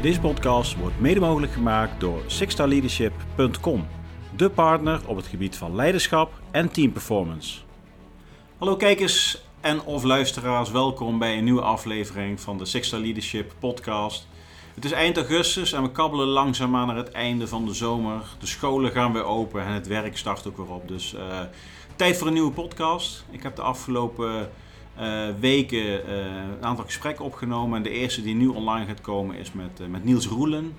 Deze podcast wordt mede mogelijk gemaakt door sixstarleadership.com, de partner op het gebied van leiderschap en teamperformance. Hallo kijkers en of luisteraars, welkom bij een nieuwe aflevering van de Sixstar Leadership podcast. Het is eind augustus en we kabbelen langzaamaan naar het einde van de zomer. De scholen gaan weer open en het werk start ook weer op. Dus uh, tijd voor een nieuwe podcast. Ik heb de afgelopen weken uh, een aantal gesprekken opgenomen. En de eerste die nu online gaat komen is met, uh, met Niels Roelen.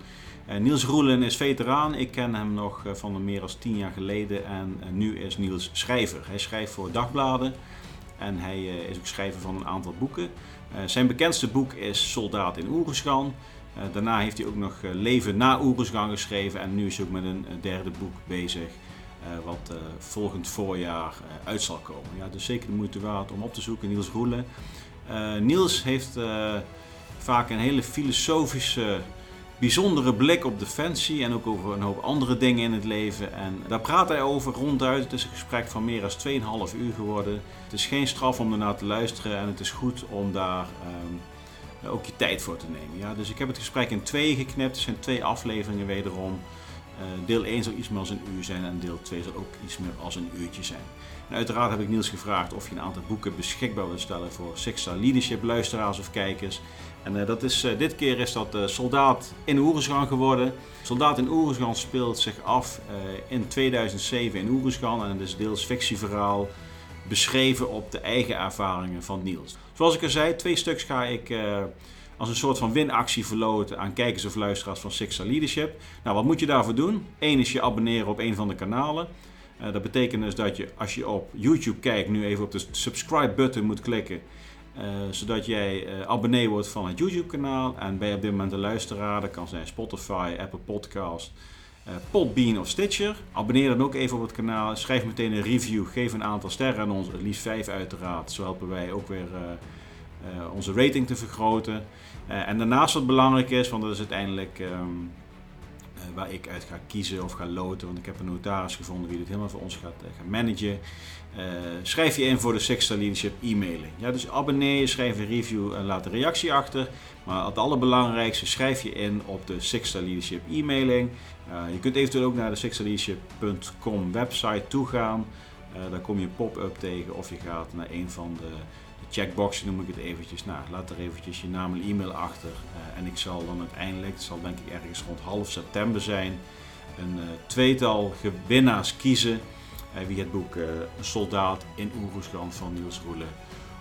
Niels Roelen is veteraan. Ik ken hem nog van meer dan tien jaar geleden. En nu is Niels schrijver. Hij schrijft voor dagbladen. En hij is ook schrijver van een aantal boeken. zijn bekendste boek is Soldaat in Oeruzgan. daarna heeft hij ook nog Leven na Oeruzgan geschreven. En nu is hij ook met een derde boek bezig. Uh, wat uh, volgend voorjaar uh, uit zal komen. Ja, dus zeker de moeite waard om op te zoeken, Niels Roelen. Niels heeft vaak een hele filosofische, bijzondere blik op defensie en ook over een hoop andere dingen in het leven. En daar praat hij over ronduit. Het is een gesprek van meer dan 2,5 uur geworden. Het is geen straf om ernaar te luisteren en het is goed om daar um, ook je tijd voor te nemen. Ja, dus ik heb het gesprek in twee geknipt. Het zijn twee afleveringen wederom. Uh, deel 1 zal iets meer als een uur zijn en deel 2 zal ook iets meer als een uurtje zijn. En uiteraard heb ik Niels gevraagd of je een aantal boeken beschikbaar wil stellen voor Six Leadership luisteraars of kijkers. En uh, dat is, uh, dit keer is dat Soldaat in Oeruzgan geworden. Soldaat in Oeruzgan speelt zich af in 2007 in Oeruzgan en het is deels fictieverhaal beschreven op de eigen ervaringen van Niels. Zoals ik al zei, twee stuks ga ik als een soort van winactie verloten aan kijkers of luisteraars van Six Leadership. Nou, wat moet je daarvoor doen? Eén is je abonneren op een van de kanalen. Uh, dat betekent dus dat je als je op YouTube kijkt, nu even op de subscribe button moet klikken. Uh, zodat jij uh, abonnee wordt van het YouTube kanaal. En ben je op dit moment een luisteraar, dat kan zijn Spotify, Apple Podcast, Podbean of Stitcher. Abonneer dan ook even op het kanaal. Schrijf meteen een review, geef een aantal sterren aan ons, liefst vijf uiteraard. Zo helpen wij ook weer onze rating te vergroten. Uh, en daarnaast wat belangrijk is, want dat is uiteindelijk um, uh, waar ik uit ga kiezen of ga loten, want ik heb een notaris gevonden die dit helemaal voor ons gaat, uh, gaat managen. schrijf je in voor de Sixstar Leadership e-mailing. Ja, dus abonneer je, schrijf een review en laat een reactie achter. Maar het allerbelangrijkste, schrijf je in op de Sixstar Leadership e-mailing. je kunt eventueel ook naar de sixstarleadership.com website toe gaan. daar kom je pop-up tegen of je gaat naar een van de checkbox noem ik het eventjes. Nou, laat er eventjes je naam en e-mail achter. Uh, en ik zal dan uiteindelijk, het zal denk ik ergens rond half september zijn, een uh, tweetal winnaars kiezen. Uh, wie het boek Een soldaat in Oeruzgan van Niels Roelen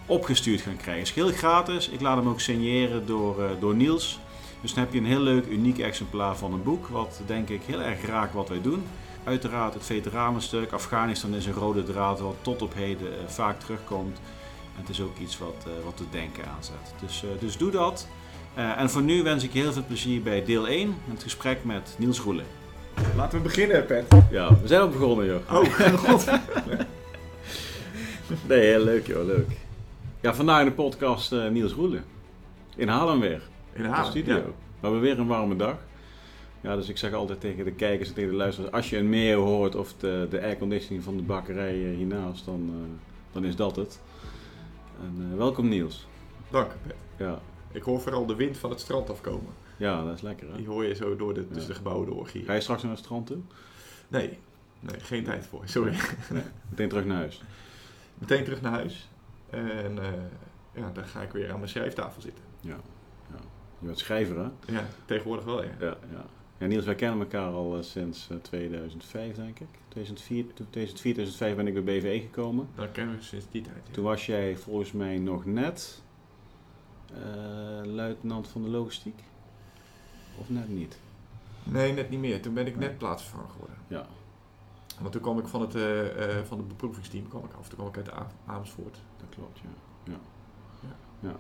opgestuurd gaan krijgen. Het is heel gratis. Ik laat hem ook signeren door, door Niels. Dus dan heb je een heel leuk, uniek exemplaar van een boek. Wat denk ik heel erg raakt wat wij doen. Uiteraard het veteranenstuk. Afghanistan is een rode draad wat tot op heden vaak terugkomt het is ook iets wat, uh, wat te denken aanzet. Dus, uh, dus doe dat. Uh, en voor nu wens ik je heel veel plezier bij deel 1, het gesprek met Niels Roelen. Laten we beginnen, Pet. Ja, we zijn al begonnen, joh. Oh, god. nee, heel leuk, joh, leuk. Ja, vandaag in de podcast Niels Roelen. In Haarlem weer. In Haarlem, de studio. Ja. We hebben weer een warme dag. Ja, dus ik zeg altijd tegen de kijkers en tegen de luisteraars, als je een meeuw hoort of de, de airconditioning van de bakkerij hiernaast, dan, dan is dat het. En uh, welkom Niels. Dank. Ja. Ik hoor vooral de wind van het strand afkomen. Ja, dat is lekker hè? Die hoor je zo door de, tussen de gebouwen door hier. Ga je straks naar het strand toe? Nee, nee geen tijd voor, sorry. Nee. Meteen terug naar huis? Meteen terug naar huis. En uh, ja, dan ga ik weer aan mijn schrijftafel zitten. Ja, ja. je bent schrijver hè? Ja, tegenwoordig wel ja. Ja, ja. Ja Niels, wij kennen elkaar al uh, sinds 2005 denk ik. 2004, 2004, 2005 ben ik bij BVE gekomen. Dat kennen we sinds die tijd. Ja. Toen was jij volgens mij nog net uh, luitenant van de logistiek. Of net niet? Nee, net niet meer. Toen ben ik net plaatsvervanger geworden. Ja. Want toen kwam ik van het, uh, uh, van het beproevingsteam kwam ik af. Toen kwam ik uit Amersfoort. Dat klopt, ja. ja. ja. ja.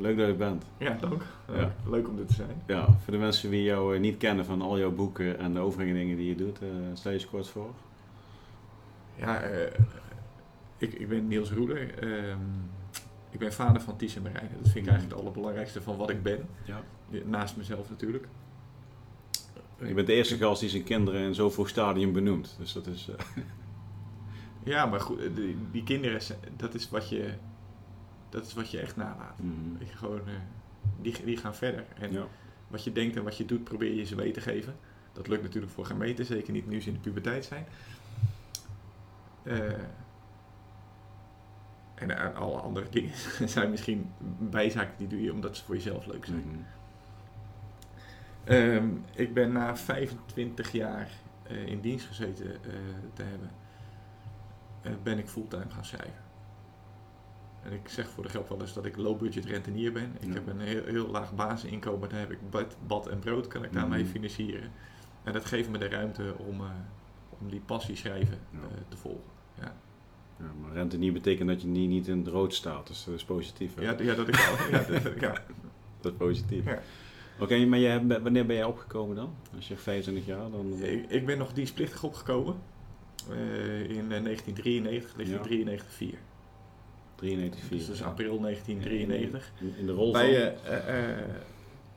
Leuk dat je bent. Ja, dank. Ja. Leuk om dit te zijn. Ja, voor de mensen die jou niet kennen van al jouw boeken en de overige dingen die je doet, stel je eens kort voor. Ja, uh, ik, ik ben Niels Roeler. Uh, ik ben vader van Ties en Marijn. Dat vind ik eigenlijk het allerbelangrijkste van wat ik ben. Ja. Naast mezelf natuurlijk. Je bent de eerste gast die zijn kinderen in zo'n vroeg stadium benoemt. Dus dat is... Uh... Ja, maar goed, die, die, kinderen, dat is wat je, dat is wat je echt nalaat. Mm -hmm. je, gewoon, die, die gaan verder. En ja. wat je denkt en wat je doet, probeer je ze mee te geven. Dat lukt natuurlijk voor geen meter, zeker niet nu ze in de puberteit zijn. Eh, en eh, alle andere dingen zijn misschien bijzaken die doe je omdat ze voor jezelf leuk zijn. Mhm. Ehm, ik ben na 25 jaar eh, in dienst gezeten eh, te hebben, eh, ben ik fulltime gaan schrijven. En ik zeg voor de grap wel eens dat ik low budget rentenier ben. Ik Ja. heb een heel, heel laag basisinkomen, daar heb ik bad, bad en brood, kan ik daarmee Mhm. financieren. En dat geeft me de ruimte om, eh, om die passie schrijven Ja. eh, te volgen. Ja. Ja, maar rente niet betekent dat je niet, niet in het rood staat, dus dat is positief. hè? Ja, ja, dat ik al. ja, dat- ja. Dat is positief. Ja. Oké, maar jij, wanneer ben jij opgekomen dan? Als je 25 jaar, dan... Ik, ik ben nog dienstplichtig opgekomen eh, in eh, 1993, ligt Ja. in 93 4. 93, 4. Dus dat is april 1993. In, in de rol Bij, van... eh, eh,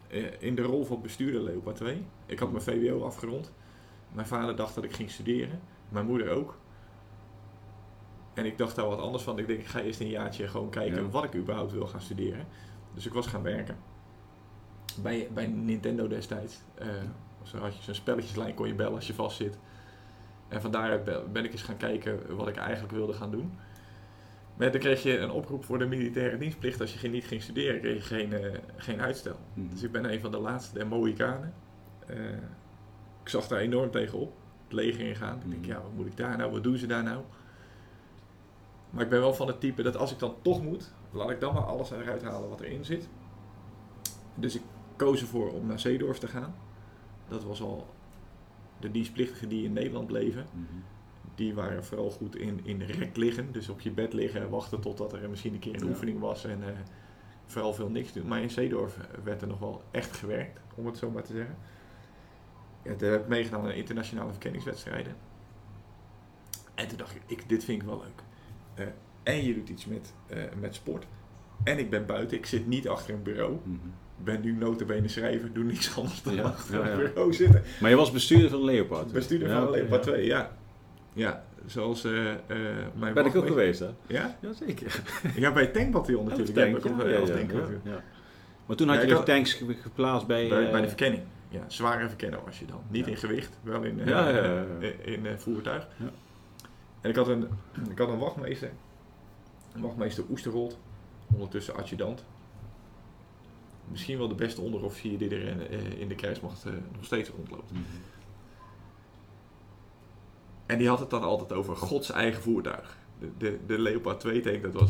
eh, in de rol van bestuurder Leopard 2. Ik had mijn VWO afgerond. Mijn vader dacht dat ik ging studeren. Mijn moeder ook. En ik dacht daar wat anders van. Ik denk, ik ga eerst een jaartje gewoon kijken Ja. wat ik überhaupt wil gaan studeren. Dus ik was gaan werken. Bij, bij Nintendo destijds. Eh, Zo had je zo'n spelletjeslijn, kon je bellen als je vast zit. En vandaar ben ik eens gaan kijken wat ik eigenlijk wilde gaan doen. Maar dan kreeg je een oproep voor de militaire dienstplicht. Als je niet ging studeren, kreeg je geen, eh, geen uitstel. Mhm. Dus ik ben een van de laatste der Mohikanen. Eh ik zag daar enorm tegenop. Het leger ingaan. Ik denk, Mhm. ja, wat moet ik daar nou? Wat doen ze daar nou? Maar ik ben wel van het type dat als ik dan toch moet, laat ik dan maar alles eruit halen wat erin zit. Dus ik koos ervoor om naar Zeedorf te gaan. Dat was al de dienstplichtigen die in Nederland bleven. Mhm. Die waren vooral goed in, in rek liggen. Dus op je bed liggen en wachten totdat er misschien een keer een Ja. oefening was. En eh, vooral veel niks doen. Maar in Zeedorf werd er nog wel echt gewerkt, om het zo maar te zeggen. Ja, daar heb ik meegedaan aan internationale verkenningswedstrijden. En toen dacht ik, ik dit vind ik wel leuk. Eh, en je doet iets met, eh, met sport. En ik ben buiten, ik zit niet achter een bureau. Ik ben nu notabene schrijver, doe niks anders dan Ja, achter ja, ja. een bureau zitten. Maar je was bestuurder van Leopard? Bestuurder Ja, van Leopard ja. 2, ja. Ja, zoals eh eh mijn Ben ik ook geweest, hè? Ja? Jazeker. ja, bij het tankbataljon natuurlijk. Tank, Ja, ook ja, wel ja, als ja, tankbataljon. ja, ja. Maar toen had Ja, je had- tanks ge- geplaatst bij... Bij, eh, bij de verkenning. Ja, zware verkennen was je dan. Niet Ja. in gewicht, wel in, eh, Ja, ja, ja, ja. in, in, eh, voertuig. Ja. En ik had, een, ik had een wachtmeester. Wachtmeester Oesterrold. Ondertussen adjudant. Misschien wel de beste onderofficier die er in, eh, in de krijgsmacht eh, nog steeds rondloopt. Mhm. En die had het dan altijd over Gods eigen voertuig. De, de, de Leopard 2 tank, dat was...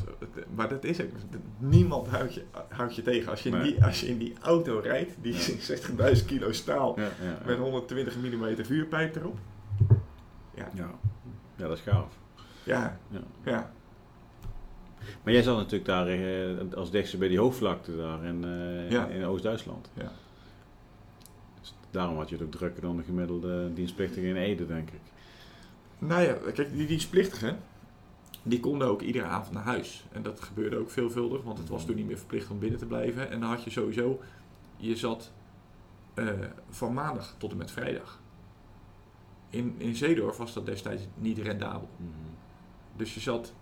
Maar dat is ook... Niemand houdt je, houdt je tegen. Als je, in die, als je in die auto rijdt, die Ja. 60.000 kilo staal... Ja, ja, met ja. 120 mm vuurpijp erop. Ja. ja, dat is gaaf. Ja, Ja. ja. Maar jij zat natuurlijk daar eh, als dichtste bij die hoogvlakte daar in, eh, Ja. in Oost-Duitsland. Ja. Dus daarom had je het ook drukker dan de gemiddelde dienstplichtige in Ede, denk ik. Nou ja, kijk, die dienstplichtigen, die konden ook iedere avond naar huis. En dat gebeurde ook veelvuldig, want het was toen niet meer verplicht om binnen te blijven. En dan had je sowieso, je zat eh, van maandag tot en met vrijdag. In, in Zeedorf was dat destijds niet rendabel. Mhm. Dus je zat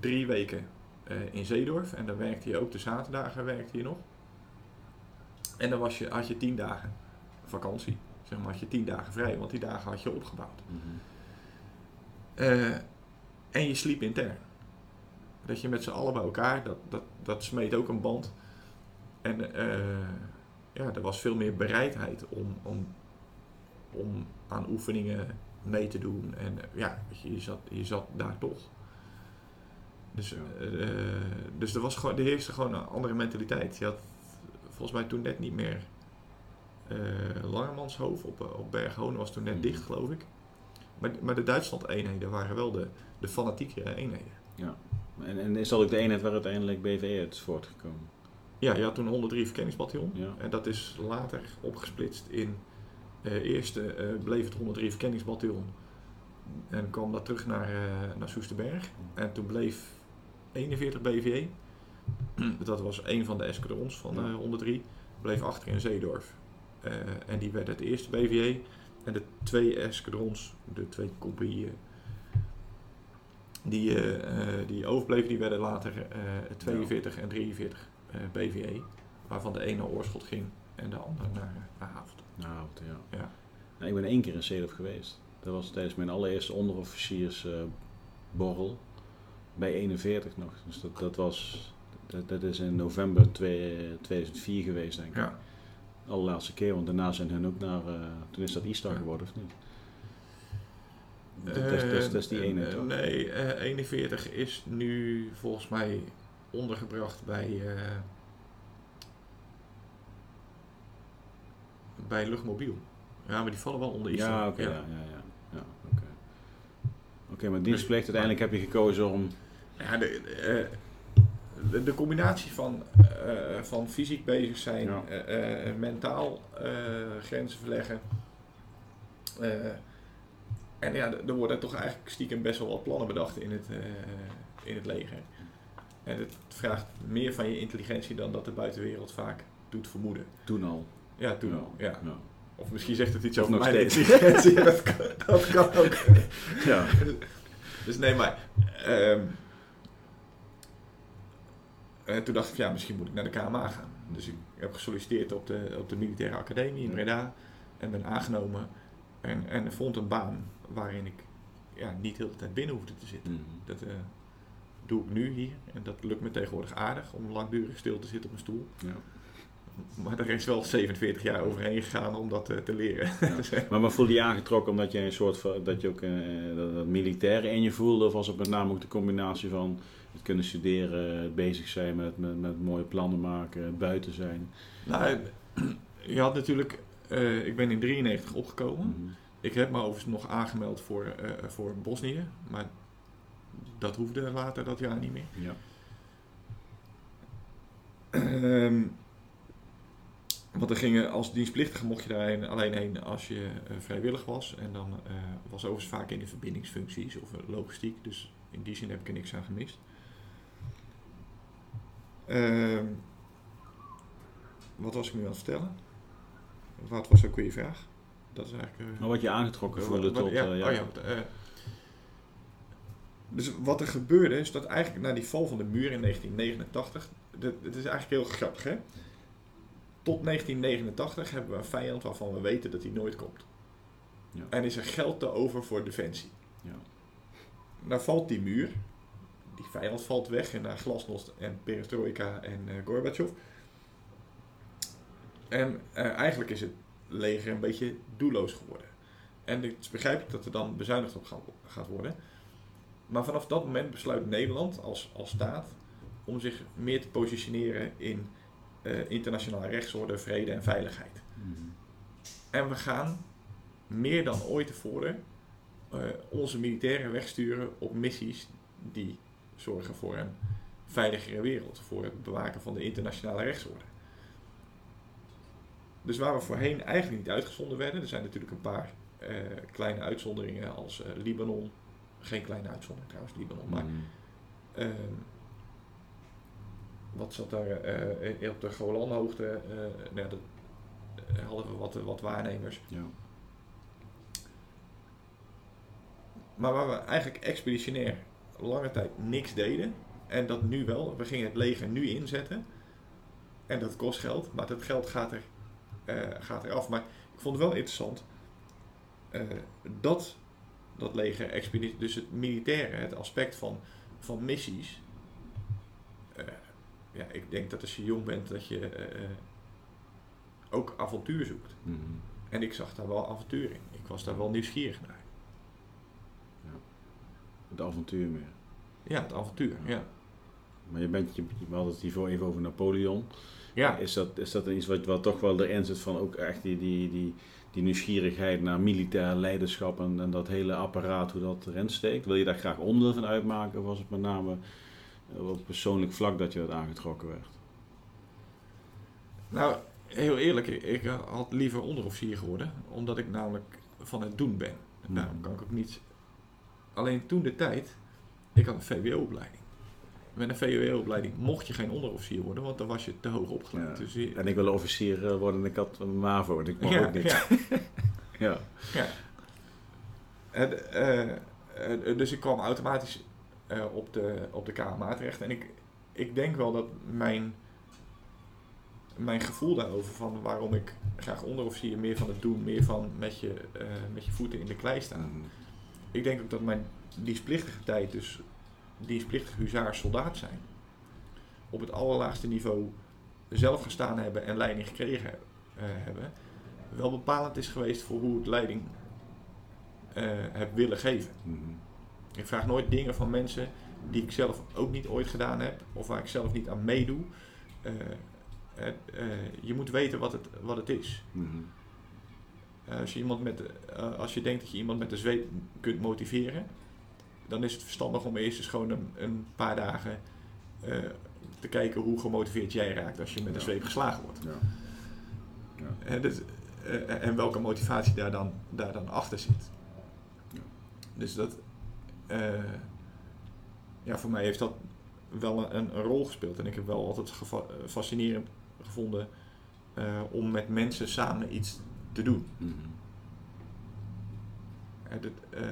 drie weken eh, in Zeedorf en dan werkte je ook de zaterdagen werkte je nog. En dan was je, had je tien dagen vakantie. Zeg maar, had je tien dagen vrij, want die dagen had je opgebouwd. Mhm. Eh, en je sliep intern. Dat je met z'n allen bij elkaar, dat, dat, dat smeet ook een band. En eh, ja, er was veel meer bereidheid om, om, om aan oefeningen mee te doen. En ja, je, je, zat, je zat daar toch. Dus, eh, dus er, was gewoon, er heerste gewoon een andere mentaliteit. Je had volgens mij toen net niet meer eh Langermanshoofd op, op Berghonen was toen net Mhm. dicht, geloof ik. Maar, maar de Duitsland-eenheden waren wel de, de fanatiekere eenheden. En, en is dat ook de eenheid waar uiteindelijk BVE uit is voortgekomen? Ja, je had toen 103 verkenningsbataljon. Ja. En dat is later opgesplitst in... eh eerst eh, bleef het 103 verkenningsbataljon. En kwam dat terug naar, eh naar Soesterberg. En toen bleef 41 BVE. dat was een van de escadrons van Ja. eh 103. Bleef achter in Zeedorf. En die werd het eerste BVE. En de twee escadrons, de twee compagnieën... Die, eh, eh, die overbleven, die werden later eh 42 en 43 eh, BVE. Waarvan de ene naar Oorschot ging en de andere naar, naar Haafd. Nou, ja. Ja. Nou, ik ben één keer in Zeeland geweest. Dat was tijdens mijn allereerste onderofficiersborrel. bij 41 nog. Dus dat, dat was... Dat, dat is in november twee- 2004 geweest, denk ik. Ja. Allerlaatste keer, want daarna zijn hun ook naar... eh, toen is dat Istar geworden, of niet? Dat, dat, is- die Eh, ene, eh, toch? Nee, eh, 41 is nu volgens mij ondergebracht bij, eh, bij Luchtmobiel. Ja, maar die vallen wel onder iets. Ja, oké, ja, ja, ja. ja oké. Oké, maar dienstplicht, uiteindelijk heb je gekozen om... Ja, de, eh, de, de combinatie van, eh, van fysiek bezig zijn, Ja. eh, eh, mentaal grenzen verleggen. en ja, er worden toch eigenlijk stiekem best wel wat plannen bedacht in het, in het leger. En het vraagt meer van je intelligentie dan dat de buitenwereld vaak doet vermoeden. Toen al. Ja, toen al. Ja. Ja. Of misschien zegt het iets Of over nog mijn steeds. intelligentie. dat, kan, dat kan ook. ja. Dus nee, maar. ehm, eh, toen dacht ik, ja, misschien moet ik naar de KMA gaan. Dus ik heb gesolliciteerd op de, op de militaire academie in. Breda. En ben aangenomen. En, en vond een baan waarin ik ja, niet de hele tijd binnen hoefde te zitten. Mhm. Dat eh, doe ik nu hier. En dat lukt me tegenwoordig aardig om langdurig stil te zitten op een stoel. Ja. Maar er is wel 47 jaar overheen gegaan om dat eh, te leren. Dus, eh, Maar, maar voelde je aangetrokken omdat je een soort van, dat je ook eh, dat, dat militaire in je voelde? Of was het met name ook de combinatie van het kunnen studeren, het bezig zijn met, met, met mooie plannen maken, buiten zijn? nou, je had natuurlijk... ik ben in 93 opgekomen. Mhm. Ik heb me overigens nog aangemeld voor, voor Bosnië, maar dat hoefde later dat jaar niet meer. Ja. Ehm, want er gingen als dienstplichtige mocht je daarheen alleen heen als je eh, vrijwillig was. En dan eh, was overigens vaak in de verbindingsfuncties of eh, logistiek. Dus in die zin heb ik er niks aan gemist. Ehm, wat was ik nu aan het vertellen? Wat was ook weer je vraag? Dat is eigenlijk... Maar wat je aangetrokken voelde tot... ja, ja. oh ja, wat, dus wat er gebeurde is dat eigenlijk na die val van de muur in 1989, dit- het is eigenlijk heel grappig hè. Tot 1989 hebben we een vijand waarvan we weten dat hij nooit komt. Ja. En is er geld te over voor defensie. Ja. Nou valt die muur, die vijand valt weg en naar glasnost en perestroika en eh Gorbachev. En eh, eigenlijk is het leger een beetje doelloos geworden. En het is begrijpelijk dat er dan bezuinigd op gaat- gaat worden. Maar vanaf dat moment besluit Nederland als, als staat om zich meer te positioneren in eh, internationale rechtsorde, vrede en veiligheid. Mhm. En we gaan meer dan ooit tevoren eh, onze militairen wegsturen op missies die zorgen voor een veiligere wereld, voor het bewaken van de internationale rechtsorde. Dus waar we voorheen eigenlijk niet uitgezonden werden, er zijn natuurlijk een paar eh, kleine uitzonderingen als Libanon, geen kleine uitzondering trouwens, Libanon, maar Mhm. Ehm, wat zat daar eh, op de Golanhoogte? eh nou, dat, eh, hadden we wat, wat waarnemers. Ja. Maar waar we eigenlijk expeditionair lange tijd niks deden. En dat nu wel. We gingen het leger nu inzetten. En dat kost geld. Maar dat geld gaat er, eh, gaat er af. Maar ik vond het wel interessant. eh, dat dat leger expeditie. Dus het militaire, het aspect van, van missies. Ja, ik denk dat als je jong bent dat je eh, eh, ook avontuur zoekt. Mhm. En ik zag daar wel avontuur in. Ik was daar wel nieuwsgierig naar. Het avontuur meer. Ja, het avontuur. Ja. Maar je bent, je, we hadden het hiervoor even over Napoleon. Ja. Is dat, is dat iets wat, wat toch wel erin zit van ook echt die, die, die, die nieuwsgierigheid naar militair leiderschap en, en dat hele apparaat, hoe dat erin steekt? Wil je daar graag onderdeel van uitmaken of was het met name op persoonlijk vlak dat je dat aangetrokken werd? Nou, heel eerlijk, ik, had liever onderofficier geworden, omdat ik namelijk van het doen ben. En daarom Mhm. kan ik ook niet. Alleen toen de tijd, ik had een VWO-opleiding. Met een VWO-opleiding mocht je geen onderofficier worden, want dan was je te hoog opgeleid. Ja. Dus je- En ik wilde officier eh, worden en ik had een MAVO en ik ja, ook niet. ja. Ja. Ja. En, eh, dus ik kwam automatisch eh, op, de, op de KMA terecht. En ik, ik denk wel dat mijn mijn gevoel daarover van waarom ik graag onderofficier meer van het doen, meer van met je, eh, met je voeten in de klei staan. Mhm. Ik denk ook dat mijn dienstplichtige tijd, dus dienstplichtig huzaar soldaat zijn, op het allerlaagste niveau zelf gestaan hebben en leiding gekregen eh, hebben, wel bepalend is geweest voor hoe ik leiding heb willen geven. Mhm. Ik vraag nooit dingen van mensen die ik zelf ook niet ooit gedaan heb of waar ik zelf niet aan meedoe. Eh, eh, je moet weten wat het, wat het is. Mhm. Eh, als, je iemand met, als je denkt dat je iemand met de zweep kunt motiveren, dan is het verstandig om eerst eens gewoon een, een paar dagen te kijken hoe gemotiveerd jij raakt als je met Ja. zweep geslagen wordt. Ja. Ja. Eh, dus, en welke motivatie daar dan, daar dan achter zit. Ja. Dus dat, ja, voor mij heeft dat wel een, een rol gespeeld. En ik heb wel altijd eh, fascinerend gevonden eh, om met mensen samen iets te doen. Eh, dit, eh,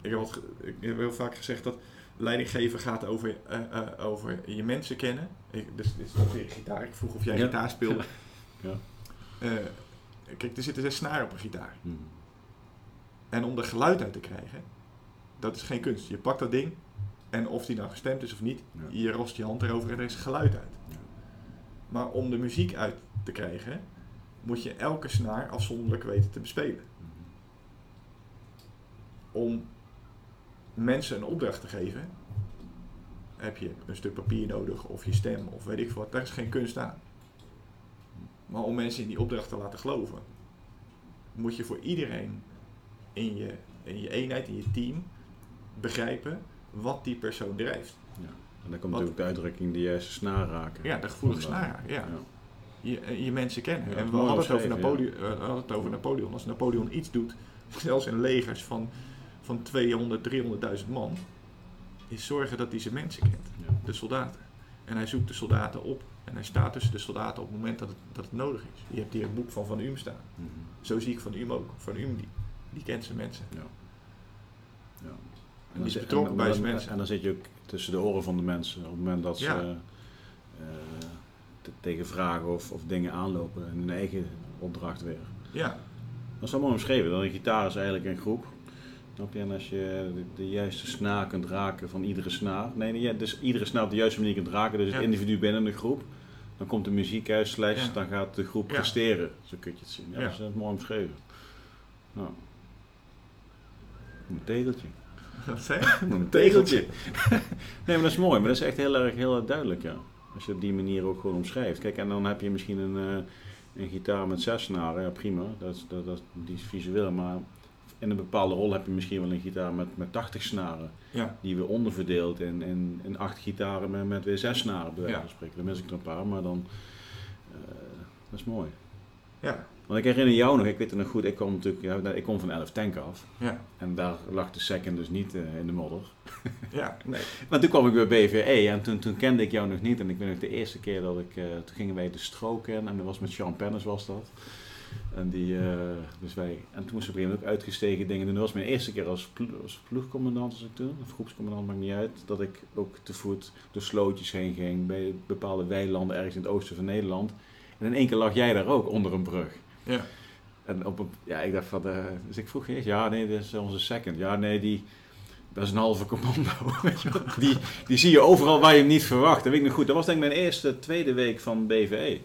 ik, heb wat ik heb heel vaak gezegd dat leidinggeven gaat over, eh, eh, over je mensen kennen. Ik, dus dit is weer gitaar. Ik vroeg of jij Ja. gitaar speelde. Ja. Eh, kijk, er zitten zes snaren op een gitaar. Mhm. En om er geluid uit te krijgen, dat is geen kunst. Je pakt dat ding en of die nou gestemd is of niet, Ja. je rost je hand erover en er is geluid uit. Ja. Maar om de muziek uit te krijgen, moet je elke snaar afzonderlijk weten te bespelen. Mhm. Om mensen een opdracht te geven, heb je een stuk papier nodig of je stem of weet ik wat. Daar is geen kunst aan. Maar om mensen in die opdracht te laten geloven, moet je voor iedereen in je, in je eenheid, in je team, begrijpen wat die persoon drijft. Ja. En dan komt Wat- natuurlijk de uitdrukking die juiste snaar raken. Ja, de gevoelige snaar. Ja. Ja. Je, eh, je mensen kennen. Ja, en we mooi hadden het, over Napoleon, eh, we hadden het over Napoleon. Als Napoleon iets doet, zelfs in legers van, van 200, 300.000 man, is zorgen dat hij zijn mensen kent. Ja. De soldaten. En hij zoekt de soldaten op. En hij staat tussen de soldaten op het moment dat het, dat het nodig is. Je hebt hier het boek van Van Uhm staan. Mhm. Zo zie ik Van Uhm ook. Van Uhm, die, die kent zijn mensen. Ja. Ja. Die is betrokken bij zijn mensen. En dan zit je ook tussen de oren van de mensen. Op het moment dat ze Ja. eh, te- tegen vragen of, of dingen aanlopen. En hun eigen opdracht weer. Ja, Dat is wel mooi omschreven. Dan een gitaar is eigenlijk een groep. Snap je? En als je de, de juiste snaar kunt raken van iedere snaar. Nee, nee, ja, dus iedere snaar op de juiste manier kunt raken. Dus het individu binnen de groep. Dan komt de muziek uit, slash, Ja. dan gaat de groep presteren. Zo kun je het zien. Ja, Ja. Dat is mooi omschreven. Nou. Een tegeltje. wat zei je? Een tegeltje. nee, maar dat is mooi. Maar dat is echt heel erg, heel erg duidelijk, ja. Als je op die manier ook gewoon omschrijft. Kijk, en dan heb je misschien een, eh, een gitaar met zes snaren. Ja, prima. Dat is, dat, dat, die is visueel. Maar in een bepaalde rol heb je misschien wel een gitaar met, met 80 snaren. Ja, Die we onderverdeeld in, in, in acht gitaren met, met weer zes snaren, bij wijze Ja. van spreken. Dan mis ik er een paar, maar dan... eh, dat is mooi. ja, Want ik herinner jou nog, ik weet het nog goed, ik kom natuurlijk, ja, ik kom van 11 tank af. ja, En daar lag de second dus niet eh, in de modder. ja, nee. Maar toen kwam ik bij BVE en toen, toen kende ik jou nog niet. En ik weet nog de eerste keer dat ik, eh, toen gingen wij de strook in en dat was met Sean Pennis was dat. En, die, eh, dus wij, en toen moesten we op een ook uitgestegen dingen doen. Dat was mijn eerste keer als, plo- als ploegcommandant als ik toen, of groepscommandant maakt niet uit. Dat ik ook te voet door slootjes heen ging bij bepaalde weilanden ergens in het oosten van Nederland. En in één keer lag jij daar ook onder een brug. Ja, En op ja, ik dacht van, eh, dus ik vroeg eerst, ja nee, dat is onze second. Ja nee, die, dat is een halve commando. die, die zie je overal waar je hem niet verwacht. Dat weet ik nog goed. Dat was denk ik mijn eerste, tweede week van BVE.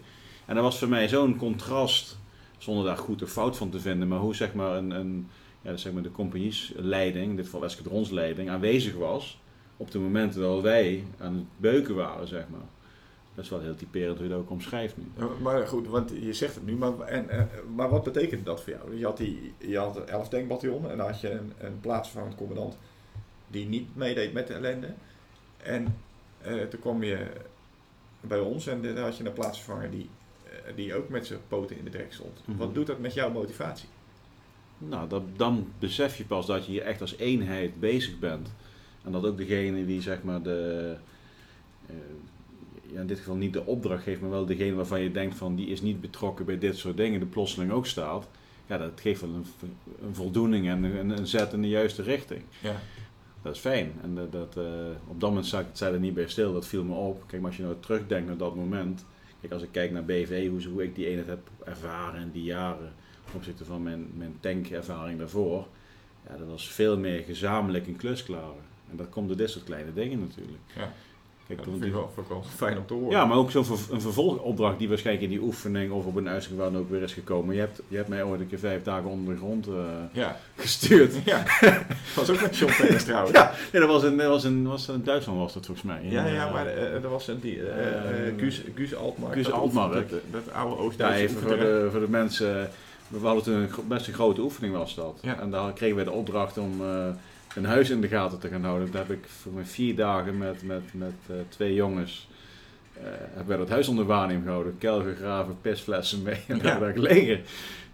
En dat was voor mij zo'n contrast, zonder daar goed of fout van te vinden, maar hoe zeg maar een, een ja, zeg maar de compagniesleiding, in dit geval escadronsleiding, aanwezig was op de momenten dat wij aan het beuken waren, zeg maar. Dat is wel heel typerend hoe je dat ook omschrijft nu. Maar goed, want je zegt het nu, maar, en, eh, maar wat betekent dat voor jou? Je had, die, je had een 11 tankbataljon en dan had je een, een plaatsvervangend commandant die niet meedeed met de ellende. En eh, toen kwam je bij ons en dan had je een plaatsvervanger die, eh, die ook met zijn poten in de drek stond. Mhm. Wat doet dat met jouw motivatie? Nou, dat, dan besef je pas dat je hier echt als eenheid bezig bent. En dat ook degene die zeg maar de, ja, in dit geval niet de opdracht geeft, maar wel degene waarvan je denkt van die is niet betrokken bij dit soort dingen, de plotseling ook staat. Ja, dat geeft wel een, een voldoening en een, een zet in de juiste richting. Ja. Dat is fijn. En dat, dat, eh, op dat moment zat zei er niet bij stil, dat viel me op. Kijk, maar als je nou terugdenkt naar dat moment. kijk, als ik kijk naar BV, hoe, hoe ik die eenheid heb ervaren in die jaren, ten opzichte van mijn, mijn tankervaring daarvoor, ja, dat was veel meer gezamenlijk een klus klaren. En dat komt door dit soort kleine dingen natuurlijk. Ja. Kijk, dat vind ik wel, ik wel fijn om te horen. ja, maar ook zo'n ver- een vervolgopdracht die waarschijnlijk in die oefening of op een uitzending waar dan ook weer is gekomen. Je hebt, je hebt mij ooit een keer vijf dagen onder de grond eh, Ja, gestuurd. ja. was ook met John Tennis trouwens. Ja, nee, dat was in, dat was in, was in Duitsland was dat volgens mij. In, Ja, ja, eh, maar eh, er was een die, Eh, Guus, Guus Altmar. Guus dat Altmar, oefent- hè? Dat, dat oude Ja, Oost-Duitse even voor de, voor de mensen. We hadden toen een best een grote oefening was dat. Ja. En daar kregen wij de opdracht om een huis in de gaten te gaan houden. Dat heb ik voor mijn vier dagen met, met, met eh, twee jongens. eh hebben dat huis onder waarneming gehouden. Kel gegraven, pisflessen mee. En Ja. hebben we daar gelegen.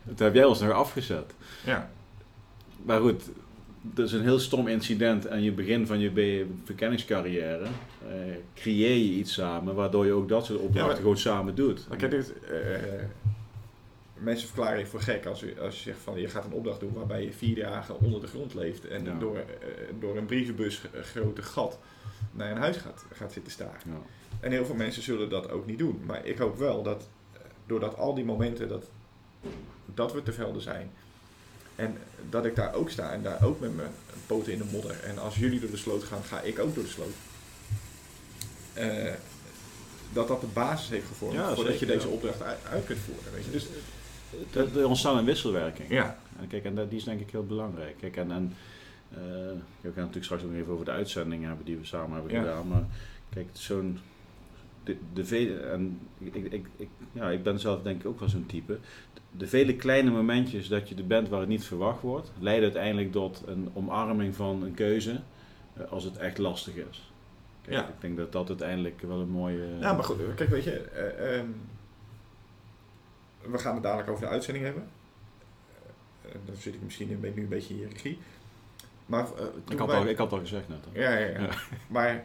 Toen heb jij ons nog afgezet. Ja, Maar goed, dat is een heel stom incident aan je begin van je verkenningscarrière. eh, creëer je iets samen, waardoor je ook dat soort opdrachten Ja, gewoon samen doet. maar kijk, dit, mensen verklaren je voor gek als je, als je zegt van je gaat een opdracht doen waarbij je vier dagen onder de grond leeft en Ja. door, eh, door een brievenbus g- grote gat naar een huis gaat, gaat zitten staren. Ja. En heel veel mensen zullen dat ook niet doen. Maar ik hoop wel dat doordat al die momenten dat, dat we te velden zijn. En dat ik daar ook sta en daar ook met mijn poten in de modder. En als jullie door de sloot gaan, ga ik ook door de sloot. Eh, dat dat de basis heeft gevormd Ja, voordat je deze opdracht uit, uit kunt voeren. Weet je? Dus, Er er ontstaat een wisselwerking. ja, En kijk, en dat, die is denk ik heel belangrijk. Kijk, en, en eh, we gaan natuurlijk straks nog even over de uitzendingen hebben die we samen hebben Ja. gedaan. Maar kijk, zo'n. De, de vele, en ik, ik, ik, ja, ik ben zelf denk ik ook wel zo'n type. De vele kleine momentjes dat je er bent waar het niet verwacht wordt, leiden uiteindelijk tot een omarming van een keuze eh, als het echt lastig is. Kijk, Ja. Ik denk dat dat uiteindelijk wel een mooie. ja, maar goed, kijk, weet je, eh, ehm, we gaan het dadelijk over de uitzending hebben. Eh, dan zit ik misschien nu een beetje in regie. Maar eh, ik, had wij- al, ik had al gezegd net. hè. Ja, ja, ja. Ja. Maar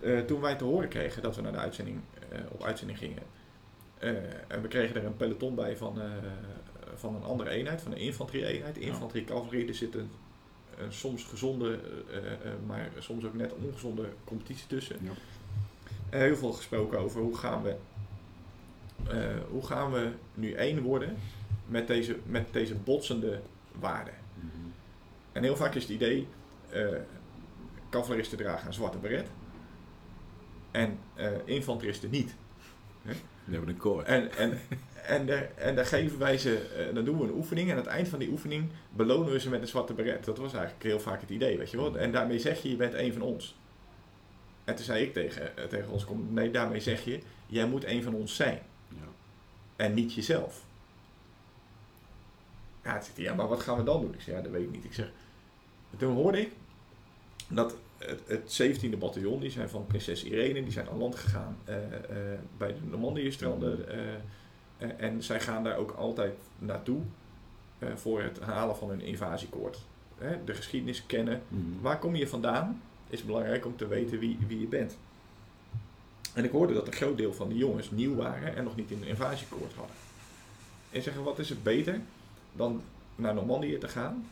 eh, toen wij te horen kregen dat we naar de uitzending, op uitzending gingen. en we kregen er een peloton bij van, van een andere eenheid, van een infanterie-eenheid. Ja. Infanterie-cavalerie, er zit een, een soms gezonde, maar soms ook net ongezonde competitie tussen. Ja. Heel veel gesproken over hoe gaan we, eh, hoe gaan we nu één worden met deze, met deze botsende waarden. Mhm. En heel vaak is het idee, eh cavaleristen dragen een zwarte beret en eh infanteristen niet. We hebben een kooi. En, en, en, daar, en daar geven wij ze, dan doen we een oefening en aan het eind van die oefening belonen we ze met een zwarte beret. Dat was eigenlijk heel vaak het idee, weet je wel. En daarmee zeg je, je bent een van ons. En toen zei ik tegen, tegen ons, kom, nee, daarmee zeg je, jij moet een van ons zijn. En niet jezelf. Ja, het zit hier, ja, maar wat gaan we dan doen? Ik zeg, ja, dat weet ik niet. Ik zeg, toen hoorde ik dat het, het 17e bataljon, die zijn van prinses Irene, die zijn aan land gegaan eh, eh, bij de Normandië-stranden. eh, en zij gaan daar ook altijd naartoe voor het halen van hun invasiekoord. De geschiedenis kennen. Mhm. Waar kom je vandaan? Is belangrijk om te weten wie, wie je bent. En ik hoorde dat een groot deel van die jongens nieuw waren en nog niet een invasiekoord hadden. En zeggen, wat is het beter dan naar Normandië te gaan,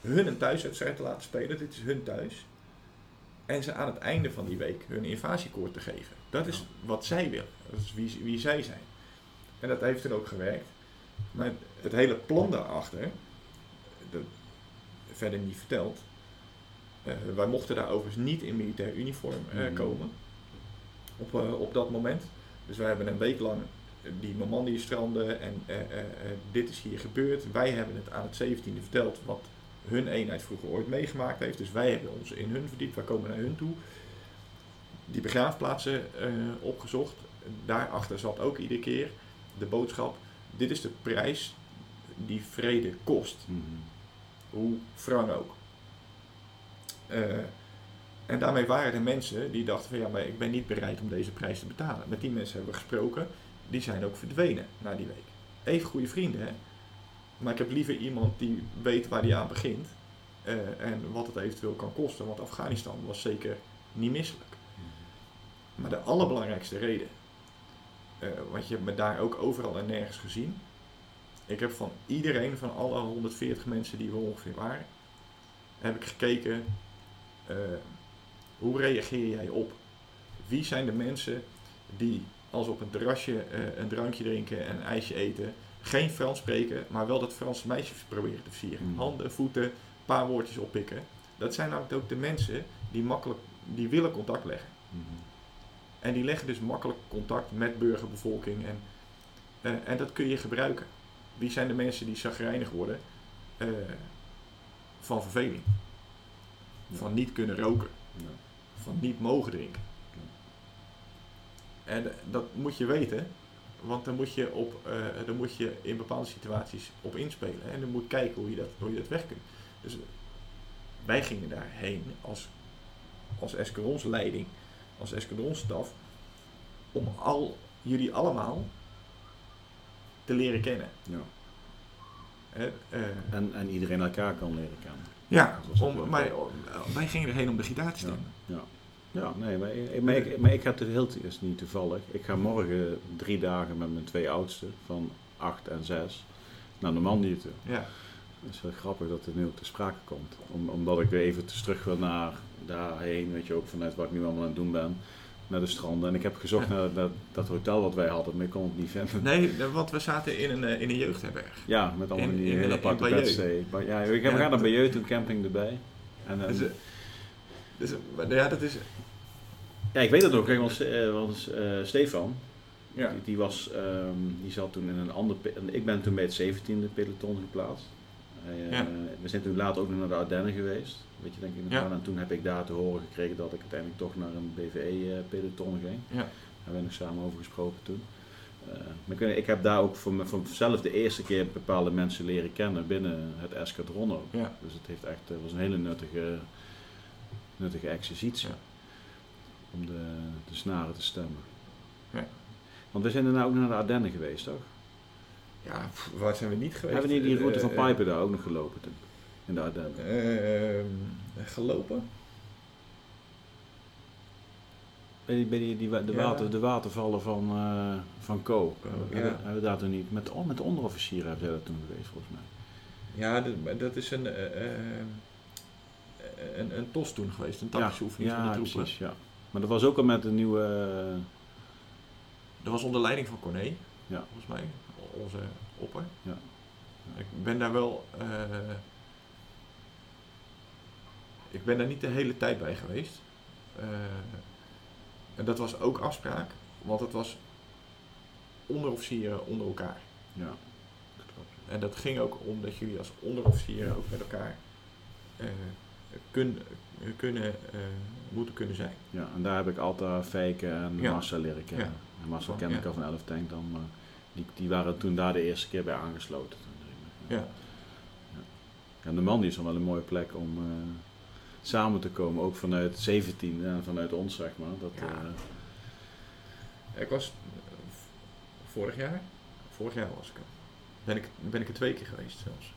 hun een thuiswedstrijd te laten spelen, dit is hun thuis, en ze aan het einde van die week hun invasiekoord te geven. Dat is wat zij willen, dat is wie, wie zij zijn. En dat heeft toen ook gewerkt. Maar het hele plan daarachter, dat verder niet verteld, eh, wij mochten daar overigens niet in militair uniform eh, Mhm. komen op, eh, op dat moment. Dus wij hebben een week lang die Normandië-stranden en eh, eh, dit is hier gebeurd. Wij hebben het aan het 17e verteld wat hun eenheid vroeger ooit meegemaakt heeft. Dus wij hebben ons in hun verdiept, wij komen naar hun toe. Die begraafplaatsen opgezocht. Daarachter zat ook iedere keer de boodschap: dit is de prijs die vrede kost. Mhm. Hoe wrang ook. En daarmee waren er mensen die dachten van ja, maar ik ben niet bereid om deze prijs te betalen. Met die mensen hebben we gesproken, die zijn ook verdwenen na die week. Even goede vrienden, hè. Maar ik heb liever iemand die weet waar die aan begint eh, en wat het eventueel kan kosten. Want Afghanistan was zeker niet misselijk. Maar de allerbelangrijkste reden, eh, want je hebt me daar ook overal en nergens gezien. Ik heb van iedereen, van alle 140 mensen die we ongeveer waren, heb ik gekeken, eh, hoe reageer jij op? Wie zijn de mensen die als op een terrasje eh, een drankje drinken en een ijsje eten. Geen Frans spreken, maar wel dat Franse meisjes proberen te versieren. Mm. Handen, voeten, een paar woordjes oppikken. Dat zijn namelijk ook de mensen die makkelijk, die willen contact leggen. Mhm. En die leggen dus makkelijk contact met burgerbevolking. En, eh, en dat kun je gebruiken. Wie zijn de mensen die chagrijnig worden eh, van verveling? Ja. Van niet kunnen roken. Van niet mogen drinken. En dat moet je weten. Want dan moet je, op, eh, dan moet je in bepaalde situaties op inspelen. En dan moet je kijken hoe je dat, hoe je dat weg kunt. Dus wij gingen daarheen als, als escadronsleiding, als escadronstaf, om al jullie allemaal te leren kennen. Ja. Hè, eh, En, en iedereen elkaar kan leren kennen. Ja, om, maar, wij gingen erheen om de gitaar te stemmen. Ja. Ja, nee, maar, ik- maar, ik, maar ik het heel is niet toevallig. Ik ga morgen drie dagen met mijn twee oudsten van acht en zes naar Normandië toe. Ja. Het is wel grappig dat het nu ook te sprake komt. Om, omdat ik weer even terug wil naar daarheen, weet je ook vanuit wat ik nu allemaal aan het doen ben, naar de stranden. En ik heb gezocht Ja. naar dat, dat hotel wat wij hadden, maar ik kon het niet vinden. Nee, want we zaten in een, eh, in een jeugdherberg. Ja, met allemaal In- die in- hele aparte bedstee. Maar Ja, ik heb Ja, we gaan naar dat- Bayeux, toen camping erbij. En, Dus, eh, eh, dus, maar ja, dat is... ja, ik weet het nog, kijk, want, eh, want eh, Stefan, Ja. Die, die was, ehm, die zat toen in een ander, ik ben toen bij het 17e peloton geplaatst. Eh, Ja. We zijn toen later ook nog naar de Ardennen geweest, weet je denk ik nog Ja. wel. En toen heb ik daar te horen gekregen dat ik uiteindelijk toch naar een BVE-peloton ging. Ja. Daar hebben we nog samen over gesproken toen. Eh, maar ik, ik heb daar ook voor, me- voor mezelf de eerste keer bepaalde mensen leren kennen binnen het escadron ook. Ja. Dus het heeft echt, het was een hele nuttige, nuttige exercitie Ja. om de, de snaren te stemmen. Ja. Want we zijn daarna ook naar de Ardennen geweest, toch? Ja, pff, waar zijn we niet geweest? Hebben we die route van Eh, Pijpen daar ook nog gelopen toen? In de Ardennen? ehm, gelopen? Bij, die, bij die, de, Ja. water, de watervallen van, eh van Co. Hebben, ja. hebben- hebben we daar toen niet... Met, oh, met de onderofficieren hebben zij dat toen geweest, volgens mij. Ja, dat, dat is een, eh, een, een TOS toen geweest, een tactische oefening ja, van de troepen. precies, ja. Maar dat was ook al met een nieuwe... Dat was onder leiding van Corné, Ja. volgens mij, onze opper. Ja. Ik ben daar wel... eh, ik ben daar niet de hele tijd bij geweest. Eh, en dat was ook afspraak, want het was onderofficieren onder elkaar. ja, dat klopt. En dat ging ook om dat jullie als onderofficieren ook met elkaar eh, kun, kunnen, moeten kunnen zijn. Ja, en daar heb ik Alta, Fijken en Ja. Marcel leren kennen. Ja. En Van- ken ik al van 11 Tank dan, die, die waren toen daar de eerste keer bij aangesloten. Ja. En de man is dan wel een mooie plek om eh, samen te komen, ook vanuit 17 en vanuit ons, zeg maar. Dat, Ja. eh, Ik was eh, vorig jaar, vorig jaar was ik er. Ben ik, ben ik er twee keer geweest zelfs.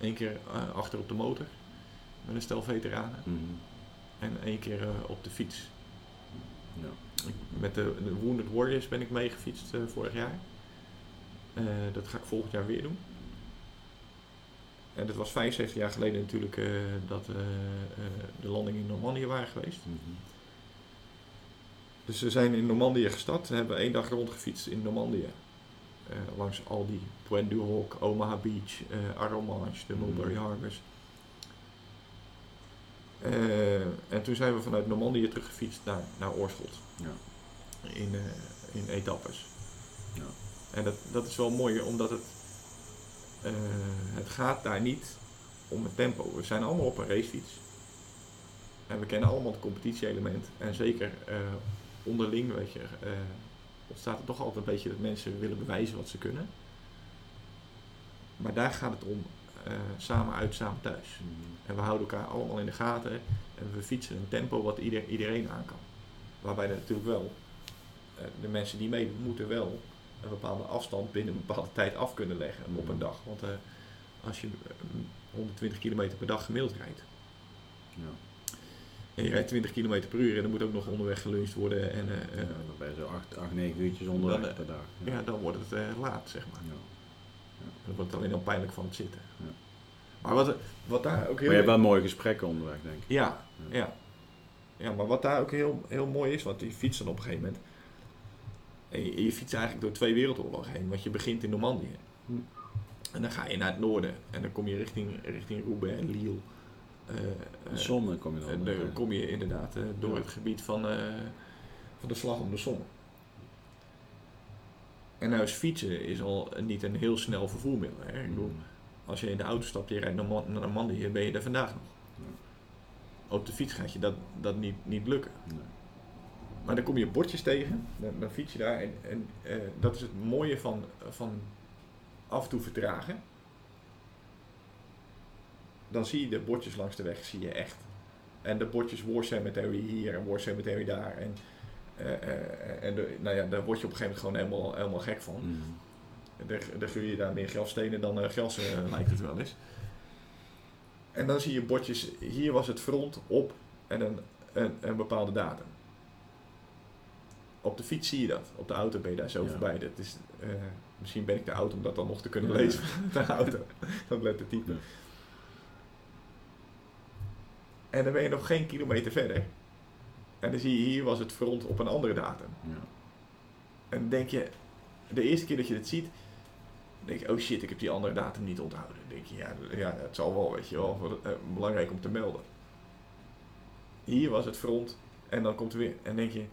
Eén keer eh, achter op de motor met een stel veteranen mhm, en één keer eh, op de fiets. ja. Met de, de Wounded Warriors ben ik meegefietst eh, vorig jaar. Eh, dat ga ik volgend jaar weer doen. En dat was 75 jaar geleden natuurlijk eh, dat eh, de landing in Normandië waren geweest. mhm. Dus we zijn in Normandië gestart. Hebben één dag rondgefietst in Normandië. Langs al die Point du Hoc, Omaha Beach, Arromanches, de Mulberry Mhm. Harbors. En toen zijn we vanuit Normandië teruggefietst naar, naar Oorschot. Ja. In, in etappes. Ja. En dat, dat is wel mooi, omdat het, eh, het gaat daar niet om het tempo. We zijn allemaal op een racefiets. En we kennen allemaal het competitie-element. En zeker eh, onderling, weet je, eh, ontstaat er toch altijd een beetje dat mensen willen bewijzen wat ze kunnen. Maar daar gaat het om samen uit, samen thuis. Mhm. En we houden elkaar allemaal in de gaten. En we fietsen een tempo wat ieder, iedereen aan kan. Waarbij natuurlijk wel, de mensen die meedoen, moeten wel een bepaalde afstand binnen een bepaalde tijd af kunnen leggen op een dag. Want eh, als je eh, 120 km per dag gemiddeld rijdt. Ja. En je rijdt 20 km per uur en er moet ook nog onderweg geluncht worden. En, eh, Ja, eh, dan ben je zo 8, 8 9 uurtjes onderweg Dan, eh, per dag. ja, dan wordt het eh, laat, zeg maar. Ja. Dan wordt het alleen al pijnlijk van het zitten. Ja. Maar wat, wat daar ook Maar heel... je hebt wel mooie gesprekken onderweg, denk ik. Ja, Ja. ja. Ja, maar wat daar ook heel, heel mooi is, want die fietsen op een gegeven moment. En je, je fietst eigenlijk door twee wereldoorlogen heen, want je begint in Normandië. Hm. En dan ga je naar het noorden en dan kom je richting, richting Roubaix en Lille. Eh, eh, De Somme kom je dan. en dan kom je inderdaad eh, door Ja. het gebied van, eh, van de slag om de Somme. En nou is fietsen is al niet een heel snel vervoermiddel. Hè? Ik bedoel, Mm. als je in de auto stapt, je rijdt naar Man- naar Normandië, ben je er vandaag nog. Op de fiets gaat je dat, dat niet, niet lukken. Nee. Maar dan kom je bordjes tegen, dan, dan fiets je daar. En, en eh, dat is het mooie van, van af en toe vertragen. Dan zie je de bordjes langs de weg, zie je echt. En de bordjes War Cemetery hier en War Cemetery daar. En, eh, eh, en de, nou ja, daar word je op een gegeven moment gewoon helemaal, helemaal gek van. Mm. Daar, daar je daar meer grafstenen dan gras, eh, lijkt het wel eens. En dan zie je bordjes, hier was het front op en een, een, een bepaalde datum. Op de fiets zie je dat, op de auto ben je daar zo Ja. voorbij. Dat is, eh, misschien ben ik te oud om dat dan nog te kunnen Ja. lezen de auto. dat. Ja. En dan ben je nog geen kilometer verder. En dan zie je hier was het front op een andere datum. Ja. En dan denk je, de eerste keer dat je het ziet, denk je, oh shit, ik heb die andere datum niet onthouden. Dan denk je, ja, ja het zal wel, weet je wel, eh, belangrijk om te melden. Hier was het front en dan komt er weer, en denk je,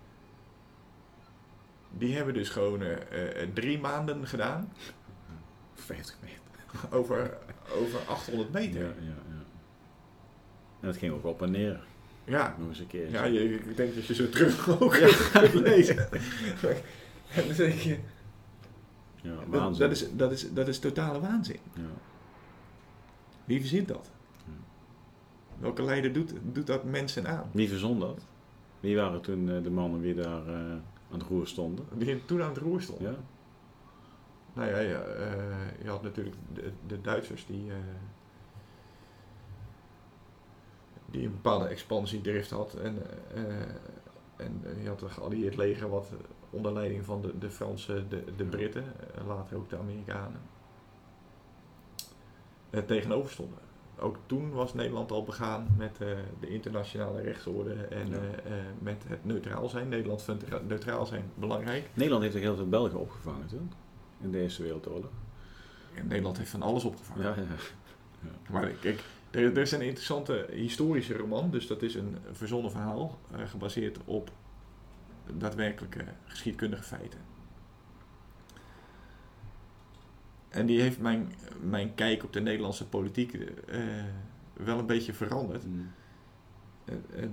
die hebben dus gewoon eh, eh, drie maanden gedaan 50 meter. over, over 800 Ja, meter. ja, ja. En het ging ook op en neer. Ja, Nog eens een keer. ja je, ik denk dat je zo terug ook kunt lezen. en dan denk je, Ja, dat, waanzin. dat, is, dat, is, dat is totale waanzin. Ja. Wie verzint dat? Ja. Welke leider doet, doet dat mensen aan? Wie verzon dat? Wie waren toen eh, de mannen die daar eh, aan het roer stonden? Die toen aan het roer stond. Ja? Nou ja, ja eh, je had natuurlijk de, de Duitsers die, eh, die een bepaalde expansiedrift had. En, eh, en je had een geallieerd leger wat onder leiding van de, de Fransen, de, de Britten, later ook de Amerikanen, tegenover stonden. Ook toen was Nederland al begaan met eh, de internationale rechtsorde en Ja. eh, eh, met het neutraal zijn. Nederland vindt neutraal zijn belangrijk. Nederland heeft ook heel veel Belgen opgevangen toen. In de Eerste Wereldoorlog. En Nederland heeft van alles opgevangen. Ja, ja. Maar kijk, er, er is een interessante historische roman, dus dat is een verzonnen verhaal, gebaseerd op daadwerkelijke geschiedkundige feiten. En die heeft mijn, mijn kijk op de Nederlandse politiek eh, wel een beetje veranderd. Mm.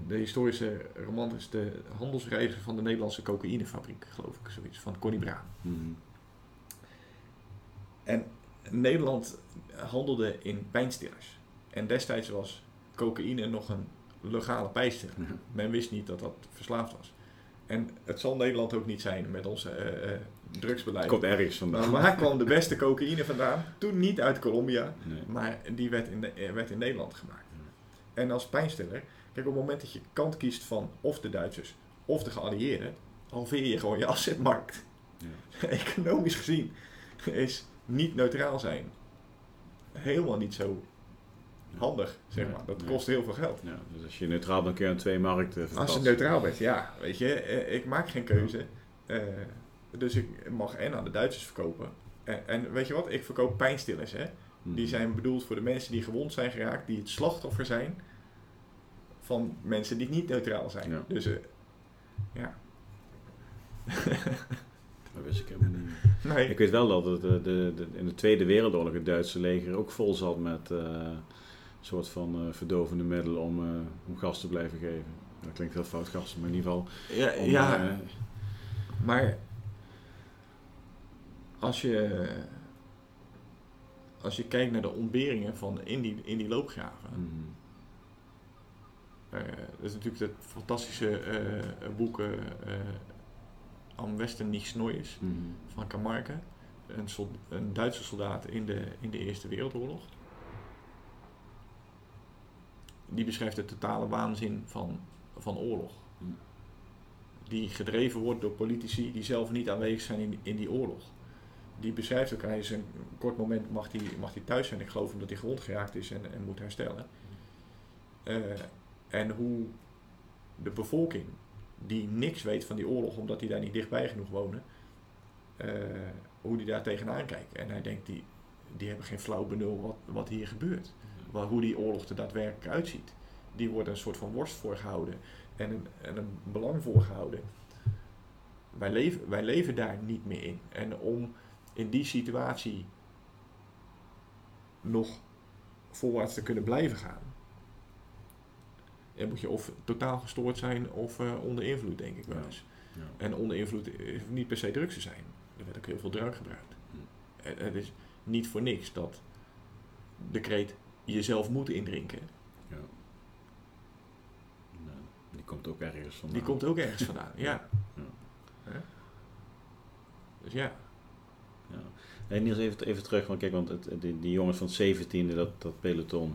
De historische roman is de handelsreiziger van de Nederlandse cocaïnefabriek, geloof ik, zoiets, van Connie Braan. Mm. En Nederland handelde in pijnstillers. En destijds was cocaïne nog een legale pijnstiller. Men wist niet dat dat verslaafd was. En het zal Nederland ook niet zijn met onze eh, eh, drugsbeleid. Komt ergens vandaan. Maar waar kwam de beste cocaïne vandaan? Toen niet uit Colombia, Nee. maar die werd in, de- eh, werd in Nederland gemaakt. En als pijnstiller, kijk op het moment dat je kant kiest van of de Duitsers of de geallieerden, halveer je gewoon je afzetmarkt. Ja. Economisch gezien is niet neutraal zijn helemaal niet zo handig, zeg maar. Dat kost heel veel geld. Ja, dus als je neutraal bent, kun je aan twee markten Als je neutraal bent, ja, weet je, eh, ik maak geen keuze. eh, dus ik mag en aan de Duitsers verkopen. En, en weet je wat, ik verkoop pijnstillers, hè. Mm. Die zijn bedoeld voor de mensen die gewond zijn geraakt, die het slachtoffer zijn van mensen die niet neutraal zijn. Ja. Dus eh, ja, Dat wist ik helemaal niet. nee. Ik weet wel dat het, eh, de, de, in de Tweede Wereldoorlog het Duitse leger ook vol zat met eh, een soort van verdovende middelen om, om gas te blijven geven. Dat klinkt heel fout, gasten, maar in ieder geval. ja, Om, ja Maar als je, als je kijkt naar de ontberingen van in die, in die loopgraven. mm, eh, dat is natuurlijk het fantastische eh, boek eh, eh, Am Westen nicht Neues mm, van Camargue. Een, een Duitse soldaat in de, in de Eerste Wereldoorlog. Die beschrijft de totale waanzin van, van oorlog. Mm. Die gedreven wordt door politici die zelf niet aanwezig zijn in, in die oorlog. Die beschrijft ook, hij is een kort moment mag hij, mag hij thuis zijn. Ik geloof omdat hij gewond geraakt is en, en moet herstellen. Eh, en hoe de bevolking, die niks weet van die oorlog, omdat die daar niet dichtbij genoeg wonen, eh, hoe die daar tegenaan kijkt. En hij denkt, die, die hebben geen flauw benul wat, wat hier gebeurt. Wat, hoe die oorlog er daadwerkelijk uitziet. Die wordt een soort van worst voorgehouden en een, en een belang voorgehouden. Wij leven, wij leven daar niet meer in. En om in die situatie nog voorwaarts te kunnen blijven gaan, dan moet je of totaal gestoord zijn of eh, onder invloed, denk ik wel eens. Ja. En onder invloed hoeft niet per se drugs te zijn. Er werd ook heel veel drank gebruikt. Hm. Het, is niet voor niks dat de kreet jezelf moet indrinken. Ja. Nou, die komt ook ergens vandaan. Die komt ook ergens vandaan. Ja. Ja. Dus ja. Niels, even, even terug, want kijk, want het, die, die jongens van het 17e, dat, dat peloton,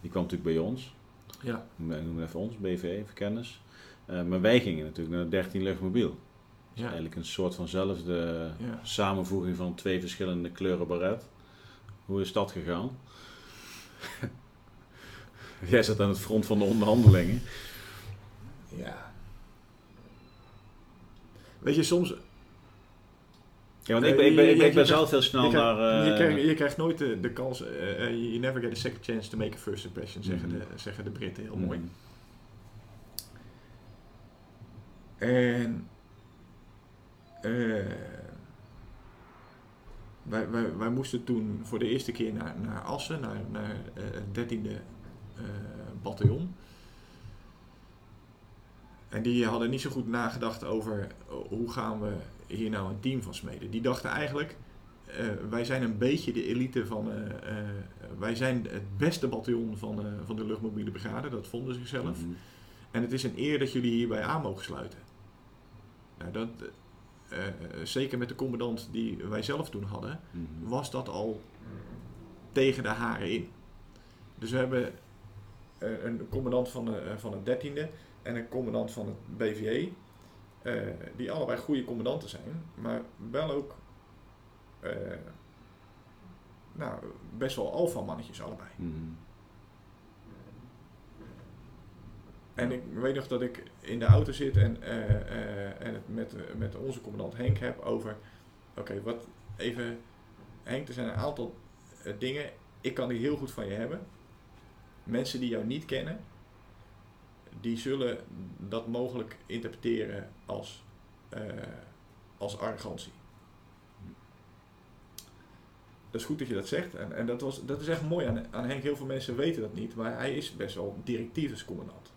die kwam natuurlijk bij ons. Ja. Noem het even ons, BV, even kennis. Eh, maar wij gingen natuurlijk naar 13 luchtmobiel. Is Ja. eigenlijk een soort vanzelfde Ja. samenvoeging van twee verschillende kleuren baret. Hoe is dat gegaan? Jij zat aan het front van de onderhandelingen. ja. Weet je, soms... Ja, want Eh, ik ben, ik ben, ik ben, ik ben zelf heel snel je, naar... je, eh, krijgt, je krijgt nooit de, de kans... eh, eh, you never get a second chance to make a first impression, zeggen, Mhm. de, zeggen de Britten heel mm, mooi. En eh, wij, wij, wij moesten toen voor de eerste keer naar, naar Assen, naar, naar eh, het 13e eh, bataljon. En die hadden niet zo goed nagedacht over eh, hoe gaan we hier nou een team van smeden. Die dachten eigenlijk, eh, wij zijn een beetje de elite van, eh, eh, wij zijn het beste bataljon van, van de luchtmobiele brigade, dat vonden ze zichzelf. mhm. En het is een eer dat jullie hierbij aan mogen sluiten. Nou, dat, zeker met de commandant die wij zelf toen hadden, Mhm. was dat al tegen de haren in. Dus we hebben een commandant van, de, van het 13e en een commandant van het BVE, eh, die allebei goede commandanten zijn, maar wel ook eh, nou, best wel alfa-mannetjes allebei. Mhm. En ik weet nog dat ik in de auto zit en, eh, en het met, met onze commandant Henk heb over... Oké, wat even... Henk, er zijn een aantal dingen. Ik kan die heel goed van je hebben. Mensen die jou niet kennen... Die zullen dat mogelijk interpreteren als, eh, als arrogantie. Dat is goed dat je dat zegt. En, en dat, was, dat is echt mooi aan, aan Henk. Heel veel mensen weten dat niet. Maar hij is best wel directief als commandant.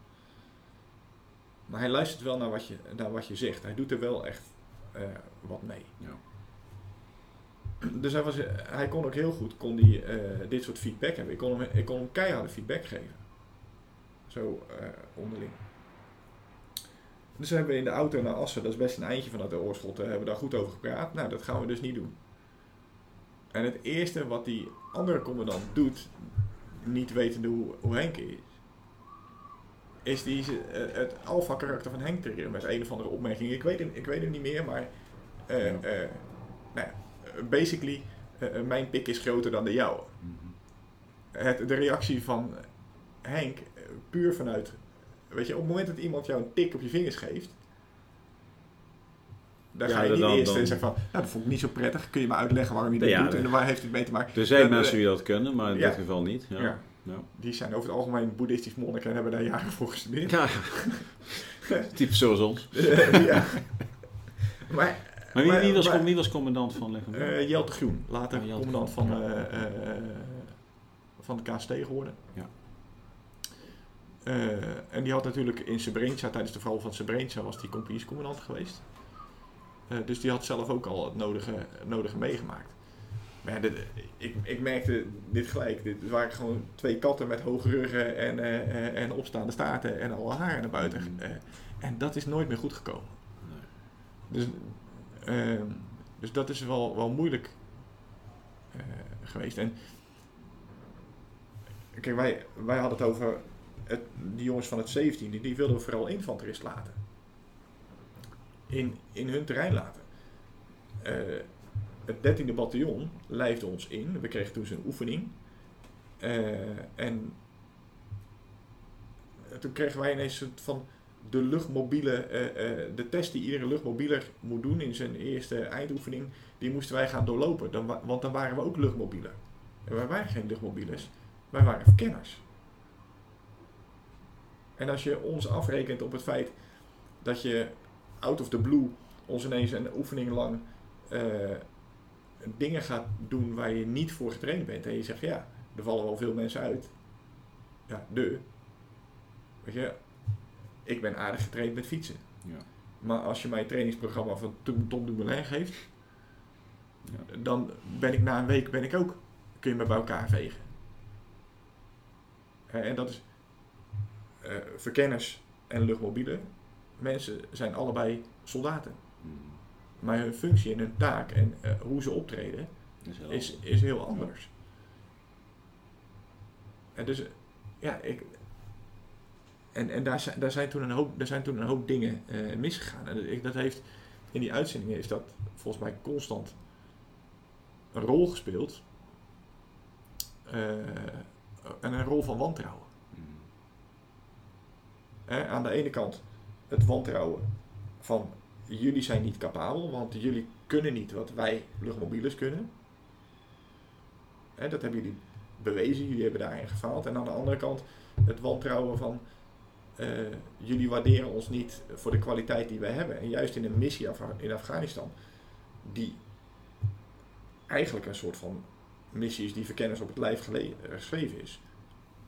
Maar hij luistert wel naar wat je, naar wat je zegt. Hij doet er wel echt eh, wat mee. Ja. Dus hij, was, hij kon ook heel goed kon die, eh, dit soort feedback hebben. Ik kon hem, ik kon hem keiharde feedback geven. Zo eh, onderling. Dus we hebben in de auto naar Assen, dat is best een eindje vanuit de oorschot, hebben we daar goed over gepraat. Nou, dat gaan we dus niet doen. En het eerste wat die andere commandant doet, niet wetende hoe, hoe Henk is, is die eh, het alfa karakter van Henk triggeren met een of andere opmerking. Ik weet het, ik weet het niet meer, maar eh, Ja. nou ja, basically, mijn pik is groter dan de jouwe. Mhm. Het, de reactie van Henk, puur vanuit, weet je, op het moment dat iemand jou een tik op je vingers geeft, dan Ja, ga je niet dan- eerst dan- en zeggen van, nou dat vond ik niet zo prettig, kun je me uitleggen waarom je dat Ja, doet en waar heeft het mee te maken? Er zijn mensen eh, die dat kunnen, maar in dit geval niet. Ja. Die zijn over het algemeen boeddhistisch monniken en hebben daar jaren voor gestudeerd. Ja. Type zoals ons. ja. Maar, Maar wie, wie, was, maar- wie was commandant van Legend? eh, Jelte Groen, later Oh, Jelte commandant Groen, van, eh, van de KST geworden. Ja. Eh, en die had natuurlijk in Srebrenica, tijdens de val van Srebrenica, was die compagniescommandant geweest. Eh, dus die had zelf ook al het nodige, het nodige meegemaakt. Maar ja, dit- ik, ik merkte dit gelijk. Dit waren gewoon twee katten met hoge ruggen en, eh, en opstaande staarten en al haar naar buiten. Mhm. En dat is nooit meer goed gekomen. Nee. Dus, ehm, dus dat is wel, wel moeilijk geweest. En kijk, wij, wij hadden het over die jongens van het 17e, die wilden we vooral infanterist laten. In, in hun terrein laten. Eh, het 13e bataljon lijfde ons in. We kregen toen zo'n oefening. Eh, en toen kregen wij ineens van de luchtmobiele, eh, de test die iedere luchtmobieler moet doen in zijn eerste eindoefening, die moesten wij gaan doorlopen. Dan, wa- want dan waren we ook luchtmobieler. En wij waren geen luchtmobielers, wij waren verkenners. En als je ons afrekent op het feit dat je out of the blue ons ineens een oefening lang eh, dingen gaat doen waar je niet voor getraind bent. En je zegt, ja, er vallen wel veel mensen uit. Ja, de. Weet je, ik ben aardig getraind met fietsen. Ja. Maar als je mij het trainingsprogramma van Tom Dumoulin geeft, Ja. dan ben ik na een week ben ik ook, kun je me bij elkaar vegen. En dat is eh, verkenners en luchtmobiele mensen zijn allebei soldaten. Mhm. Maar hun functie en hun taak en eh, hoe ze optreden is heel is, anders. is heel anders. En dus, eh, ja, ik. En, en daar, zijn, daar, zijn toen een hoop, daar zijn toen een hoop dingen misgegaan. En dat, heeft, in die uitzending heeft dat volgens mij constant een rol gespeeld. En een rol van wantrouwen. Hè, aan de ene kant het wantrouwen van jullie zijn niet capabel, want jullie kunnen niet wat wij luchtmobielers kunnen. Hè, dat hebben jullie bewezen, jullie hebben daarin gefaald. En aan de andere kant het wantrouwen van eh, jullie waarderen ons niet voor de kwaliteit die wij hebben. En juist in een missie in Afghanistan, die eigenlijk een soort van missie is die verkenners op het lijf geschreven is.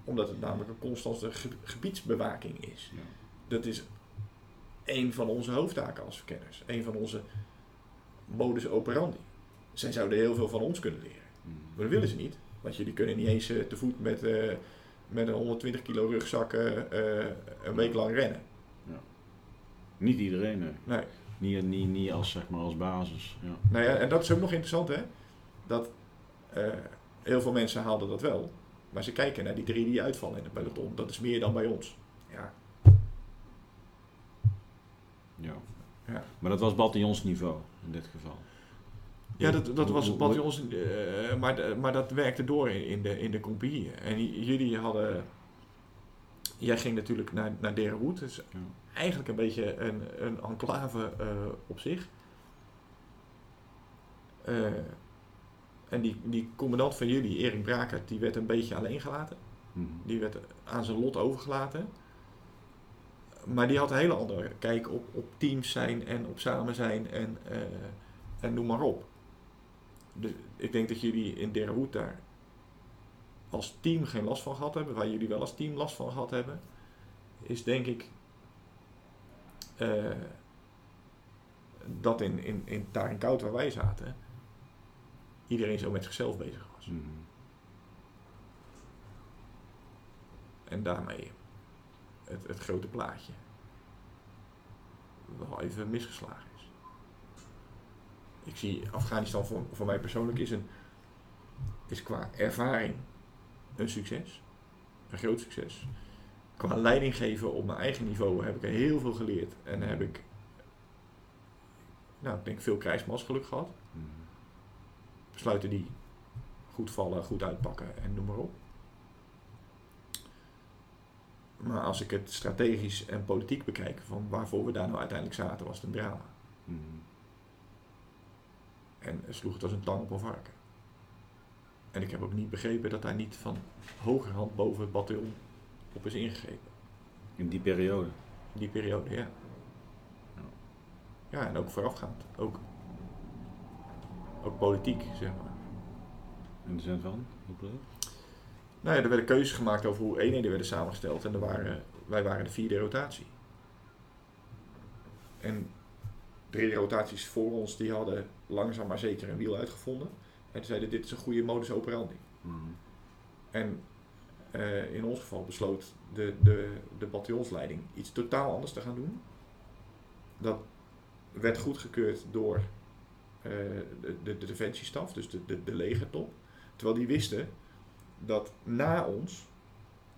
Omdat het namelijk een constante ge- gebiedsbewaking is. Ja. Dat is een van onze hoofdtaken als verkenners. Een van onze modus operandi. Zij zouden heel veel van ons kunnen leren. Mhm. Maar dat willen ze niet. Want jullie kunnen niet eens eh, te voet met, eh, met een 120 kilo rugzak eh, een week lang rennen. Niet iedereen, nee. Nee. Niet, niet, niet als, zeg maar, als basis. Ja. Nou ja, en dat is ook nog interessant hè. Dat heel veel mensen haalden dat wel. Maar ze kijken naar die drie die uitvallen in het peloton. Dat is meer dan bij ons. Ja, Ja. Ja. Maar dat was bataljonsniveau in dit geval. Ja, dat, dat was hoe- wat ons, eh, maar, maar dat werkte door in, in de, in de compagnie. En jullie hadden. Jij ging natuurlijk naar, naar Derenwood. Dus Ja. eigenlijk een beetje een, een enclave eh, op zich. Eh, en die, die commandant van jullie, Erik Brakert, die werd een beetje alleen gelaten. Mhm. Die werd aan zijn lot overgelaten. Maar die had een hele andere kijk op, op teams zijn en op samen zijn en, eh, en noem maar op. Dus ik denk dat jullie in Derwood daar als team geen last van gehad hebben. Waar jullie wel als team last van gehad hebben, is denk ik eh, dat in, in, in koud waar wij zaten, iedereen zo met zichzelf bezig was. Mhm. En daarmee het, het grote plaatje wel even misgeslagen is. Ik zie Afghanistan voor, voor mij persoonlijk is, een, is qua ervaring een succes. Een groot succes. Qua leiding geven op mijn eigen niveau heb ik er heel veel geleerd. En heb ik, nou, ik denk veel krijgsmansgeluk gehad. Besluiten die goed vallen, goed uitpakken en noem maar op. Maar als ik het strategisch en politiek bekijk, van waarvoor we daar nou uiteindelijk zaten, was het een drama. Mhm. En sloeg het als een tang op een varken. En ik heb ook niet begrepen dat daar niet van hogerhand boven het bataljon op is ingegrepen. In die periode. In die periode, ja. Ja. Ja, en ook voorafgaand. Ook, ook politiek, zeg maar. In de zin van? Hoe bedoel? Nou ja, er werden keuzes gemaakt over hoe eenheden werden samengesteld. En er waren, wij waren de vierde rotatie. En drie rotaties voor ons, die hadden langzaam maar zeker een wiel uitgevonden. En zeiden, dit is een goede modus operandi. Mhm. En eh, in ons geval besloot de, de, de bataljonsleiding iets totaal anders te gaan doen. Dat werd goedgekeurd door de, de, de defensiestaf, dus de, de, de legertop. Terwijl die wisten dat na ons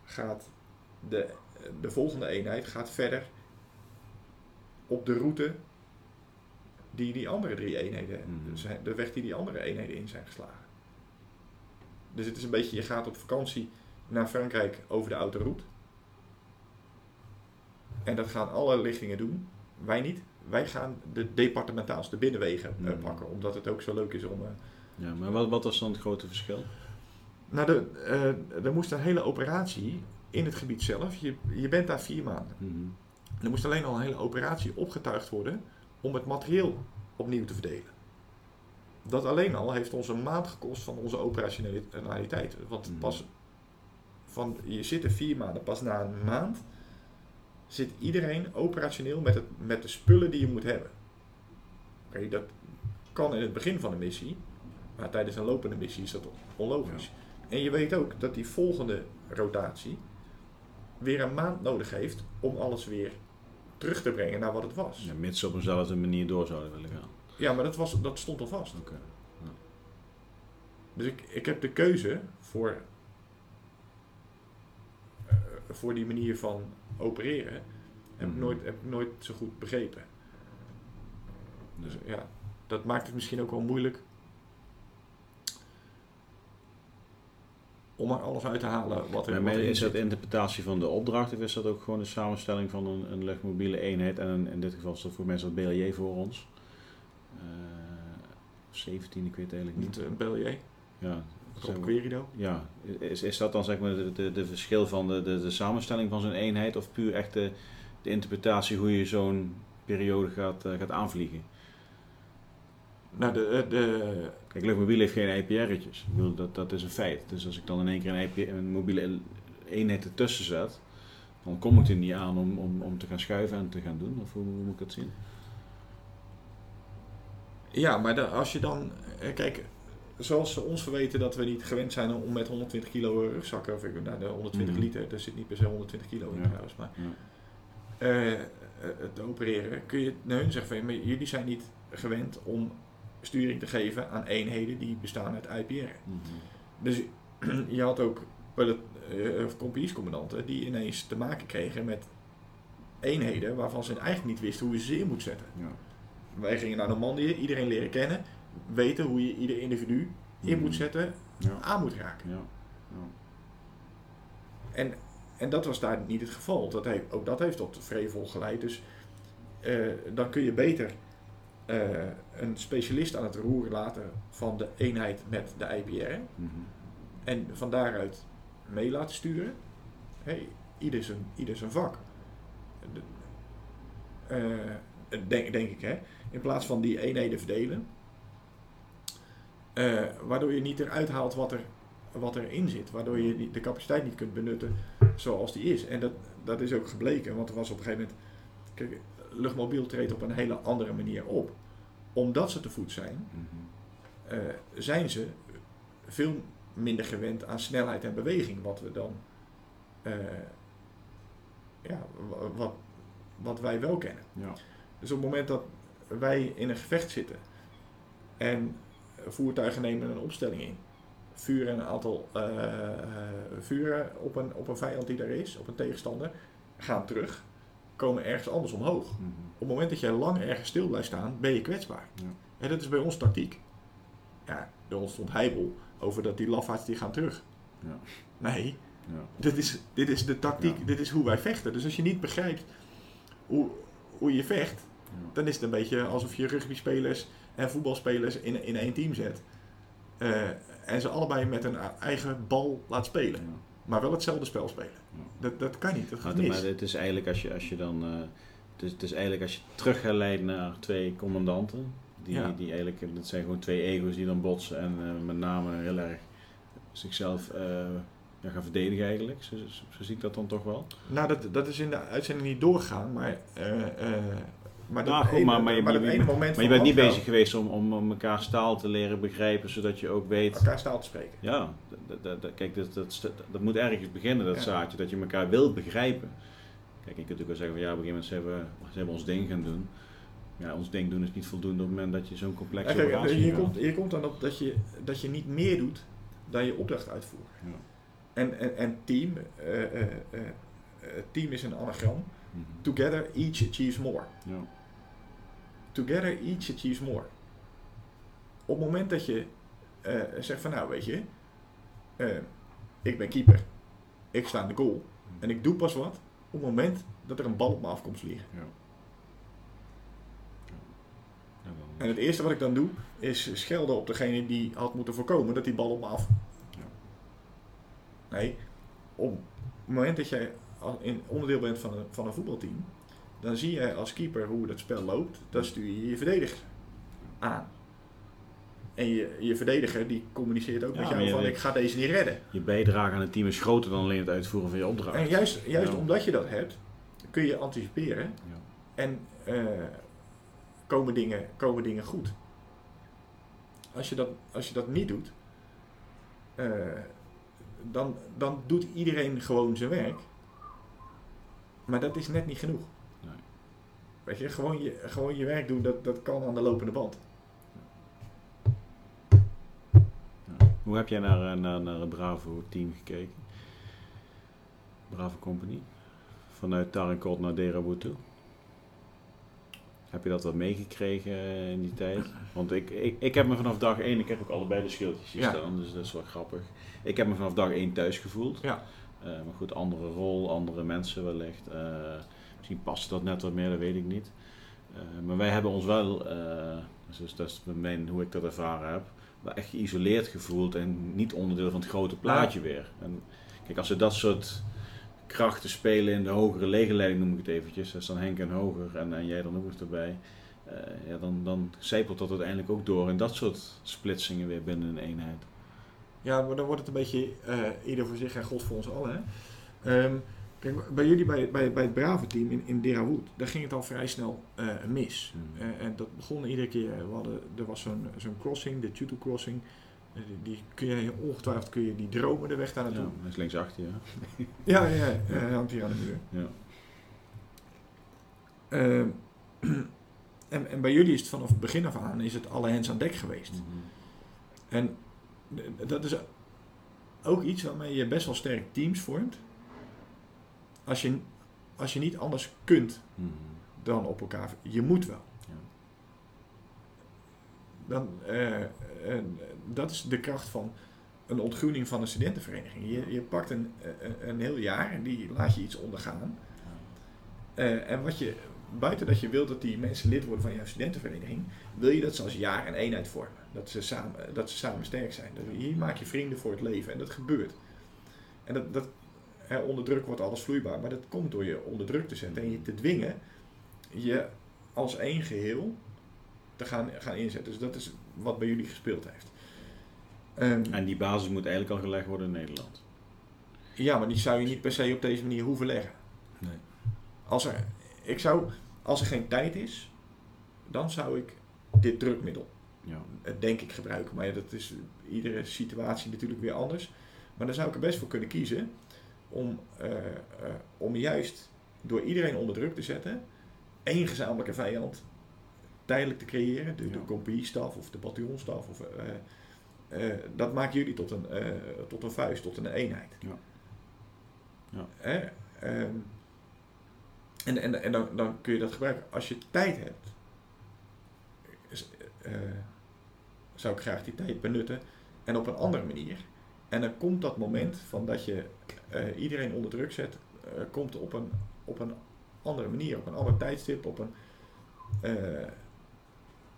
gaat de, de volgende eenheid gaat verder op de route die die andere drie eenheden, Mhm. zijn, de weg die die andere eenheden in zijn geslagen. Dus het is een beetje, je gaat op vakantie naar Frankrijk over de autoroute. En dat gaan alle lichtingen doen. Wij niet. Wij gaan de departementaals, de binnenwegen eh, Mhm. pakken. Omdat het ook zo leuk is om... eh, Ja, maar wat, wat was dan het grote verschil? nou, de, eh, er moest een hele operatie in het gebied zelf. Je, je bent daar vier maanden. Mhm. Er moest alleen al een hele operatie opgetuigd worden om het materieel opnieuw te verdelen. Dat alleen al heeft ons een maand gekost van onze operationaliteit. Want Mhm. pas van, je zit er vier maanden, pas na een maand zit iedereen operationeel met, het, met de spullen die je moet hebben. Oké, dat kan in het begin van de missie, maar tijdens een lopende missie is dat onlogisch. En je weet ook dat die volgende rotatie weer een maand nodig heeft om alles weer terug te brengen naar wat het was. Ja, mits ze op eenzelfde manier door zouden willen gaan. Ja, maar dat, was, dat stond al vast. Oké. Dus ik, ik heb de keuze voor, eh, voor die manier van opereren, heb, ik Mhm. nooit, heb ik nooit zo goed begrepen. Dus ja, dat maakt het misschien ook wel moeilijk om er alles uit te halen wat er, maar wat erin is dat interpretatie van de opdracht of is dat ook gewoon de samenstelling van een, een luchtmobiele eenheid? En een- in dit geval is dat voor mensen dat BLJ voor ons. Eh 17, ik weet het eigenlijk Niet niet. een BLJ, Ja, Maar- Querido. ja. Is, is dat dan zeg maar de, de, de verschil van de, de, de samenstelling van zo'n eenheid of puur echt de, de interpretatie hoe je zo'n periode gaat, eh, gaat aanvliegen? Nou, de, eh, de, Kijk, luchtmobiel heeft geen IPR'tjes. Ik bedoel, dat, dat is een feit. Dus als ik dan in één keer een, een mobiele eenheid ertussen zet, dan kom ik er niet aan om, om, om te gaan schuiven en te gaan doen. Of hoe, hoe moet ik dat zien? Ja, maar als je dan, eh, kijk, zoals ze ons verweten dat we niet gewend zijn om met 120 kilo rugzakken, of ik, nou, de 120 Mhm. liter, er zit niet per se 120 kilo in Ja. trouwens, maar Ja. eh, eh, te opereren, kun je naar hun zeggen van, maar jullie zijn niet gewend om sturing te geven aan eenheden die bestaan uit IPR. Mhm. Dus je had ook pelot, eh, compagniescommandanten die ineens te maken kregen met eenheden waarvan ze eigenlijk niet wisten hoe je ze in moet zetten. Ja. Wij gingen naar Normandië, iedereen leren kennen, weten hoe je ieder individu in moet zetten, Ja. aan moet raken. Ja. Ja. En, en dat was daar niet het geval. Dat heeft, ook dat heeft tot vrevel geleid. Dus eh, dan kun je beter eh, een specialist aan het roer laten van de eenheid met de IPR. Mhm. En van daaruit mee laten sturen. Hey, ieder, zijn, ieder zijn vak. De- eh, denk, denk ik, hè. In plaats van die eenheden verdelen. Eh, waardoor je niet eruit haalt wat, er, wat erin zit. Waardoor je de capaciteit niet kunt benutten zoals die is. En dat, dat is ook gebleken. Want er was op een gegeven moment... Kijk, luchtmobiel treedt op een hele andere manier op. Omdat ze te voet zijn, Mhm. eh, zijn ze veel minder gewend aan snelheid en beweging, wat we dan, eh, ja, wa- wat, wat wij wel kennen. Ja. Dus op het moment dat wij in een gevecht zitten en voertuigen nemen een opstelling in, vuren een aantal eh, eh, vuren op een, op een vijand die daar is, op een tegenstander, gaan terug, komen ergens anders omhoog. Mhm. Op het moment dat jij lang ergens stil blijft staan, ben je kwetsbaar. Ja. En dat is bij ons tactiek. Ja, bij ons stond heibel over dat die lafaards die gaan terug. Ja. Nee, Ja. dit is, dit is de tactiek, Ja. dit is hoe wij vechten. Dus als je niet begrijpt hoe, hoe je vecht, Ja. dan is het een beetje alsof je rugbyspelers en voetbalspelers in, in één team zet. Eh, en ze allebei met een eigen bal laat spelen. Ja. Maar wel hetzelfde spel spelen. Ja. Dat, dat kan niet, dat gaat Maar, mis. maar het is eigenlijk als je, als je dan. eh, het, is, het is eigenlijk als je terug gaat leiden naar twee commandanten. Die, Ja. die eigenlijk, dat zijn gewoon twee ego's die dan botsen en eh, met name heel erg zichzelf ja, gaan verdedigen eigenlijk. Zo, zo, zo zie ik dat dan toch wel. Nou, dat, dat is in de uitzending niet doorgegaan, maar... maar Nou, goed, ene, maar- maar je- maar Maar bent niet bezig geweest om, om, om taal te leren begrijpen, zodat je ook weet. elkaar staal te spreken. Ja, kijk, dat, dat, dat, moet ergens beginnen, dat Ja. zaadje, dat je elkaar wil begrijpen. Kijk, je kunt natuurlijk wel zeggen van ja, op een gegeven moment zijn we, we ons ding gaan doen. Ja, ons ding doen is niet voldoende op het moment dat je zo'n complexe Ja, kijk, gaat. komt, je komt dan op dat je, dat je niet meer doet dan je opdracht uitvoert. Ja. En, en, en team, eh, eh, eh, team is een anagram. Mhm. Together each achieves more. Ja. Together each achieves more. Op het moment dat je eh, zegt van nou weet je, eh, ik ben keeper, ik sta in de goal en ik doe pas wat op het moment dat er een bal op me af komt vliegen. Ja. En het eerste wat ik dan doe, is schelden op degene die had moeten voorkomen dat die bal op me af. Ja. Nee, op het moment dat jij in onderdeel bent van een, van een voetbalteam, dan zie jij als keeper hoe dat spel loopt. Dan stuur je je verdediger aan. En je, je verdediger die communiceert ook Ja, met jou je van ik ga deze niet redden. Je bijdrage aan het team is groter dan alleen het uitvoeren van je opdracht. En juist, juist Ja. omdat je dat hebt, kun je anticiperen Ja. en eh, komen, dingen, komen dingen goed. Als je dat, als je dat niet doet, eh, dan, dan doet iedereen gewoon zijn werk. Maar dat is net niet genoeg. Weet je, gewoon je, gewoon je werk doen, dat, dat kan aan de lopende band. Ja. Hoe heb jij naar, eh, naar, naar het Bravo team gekeken? Bravo Company? Vanuit Tarinkot naar Derabout toe? Heb je dat wat meegekregen eh, in die tijd? Want ik, ik, ik heb me vanaf dag één, ik heb ook allebei de schildjes hier Ja. staan, dus dat is wel grappig. Ik heb me vanaf dag één thuis gevoeld. Ja. Eh, maar goed, andere rol, andere mensen wellicht. Misschien past dat net wat meer, dat weet ik niet. Eh, maar wij hebben ons wel, eh, dus dat is mijn, hoe ik dat ervaren heb, wel echt geïsoleerd gevoeld en niet onderdeel van het grote plaatje weer. En kijk, als we dat soort krachten spelen in de hogere legerleiding, noem ik het eventjes, dus dan Henk en Hoger en, en jij dan ook nog erbij, eh, ja, dan, dan zijpelt dat uiteindelijk ook door in dat soort splitsingen weer binnen een eenheid. Ja, maar dan wordt het een beetje ieder voor zich en God voor ons allen. Hè? Ehm, kijk, bij jullie, bij, bij, bij het Brave team in, in Derawood, daar ging het al vrij snel eh, mis. Hmm. Eh, en dat begon iedere keer. We hadden, er was zo'n zo'n crossing, de Tutu crossing. Eh, die, kun je ongetwijfeld kun je die dromen de weg daar naartoe. Ja, dat is linksachter, ja. Ja, ja, ja, hij hangt hier aan de muur. ja. Ehm, en, en bij jullie is het vanaf het begin af aan is het alle hens aan dek geweest. Mhm. En dat is ook iets waarmee je best wel sterk teams vormt. Als je, als je niet anders kunt Mhm. dan op elkaar. Je moet wel. Ja. Dan, eh, dat is de kracht van een ontgroening van een studentenvereniging. Je, je pakt een, een, een heel jaar en die laat je iets ondergaan. Eh, en wat je, buiten dat je wilt dat die mensen lid worden van jouw studentenvereniging, wil je dat ze als jaar een eenheid vormen. Dat ze samen, dat ze samen sterk zijn. Dat, hier maak je vrienden voor het leven en dat gebeurt. En dat, dat, hè, onder druk wordt alles vloeibaar, maar dat komt door je onder druk te zetten en je te dwingen je als één geheel te gaan, gaan inzetten. Dus dat is wat bij jullie gespeeld heeft. Ehm, En die basis moet eigenlijk al gelegd worden in Nederland. ja, maar die zou je niet per se op deze manier hoeven leggen. Nee. Als er, ik zou, als er geen tijd is, dan zou ik dit drukmiddel, Ja. eh, denk ik, gebruiken. Maar ja, dat is iedere situatie natuurlijk weer anders. Maar daar zou ik er best voor kunnen kiezen om, eh, eh, om juist door iedereen onder druk te zetten, één gezamenlijke vijand tijdelijk te creëren. De, de Ja. compagniestaf of de bataljonstaf. Of, eh, dat maken jullie tot een, tot een vuist, tot een eenheid. Ja. Ja. Ehm, en en, en dan, dan kun je dat gebruiken. Als je tijd hebt, zou ik graag die tijd benutten. En op een andere manier. En dan komt dat moment van dat je eh, iedereen onder druk zet, eh, komt op een, op een andere manier, op een ander tijdstip, op een. eh,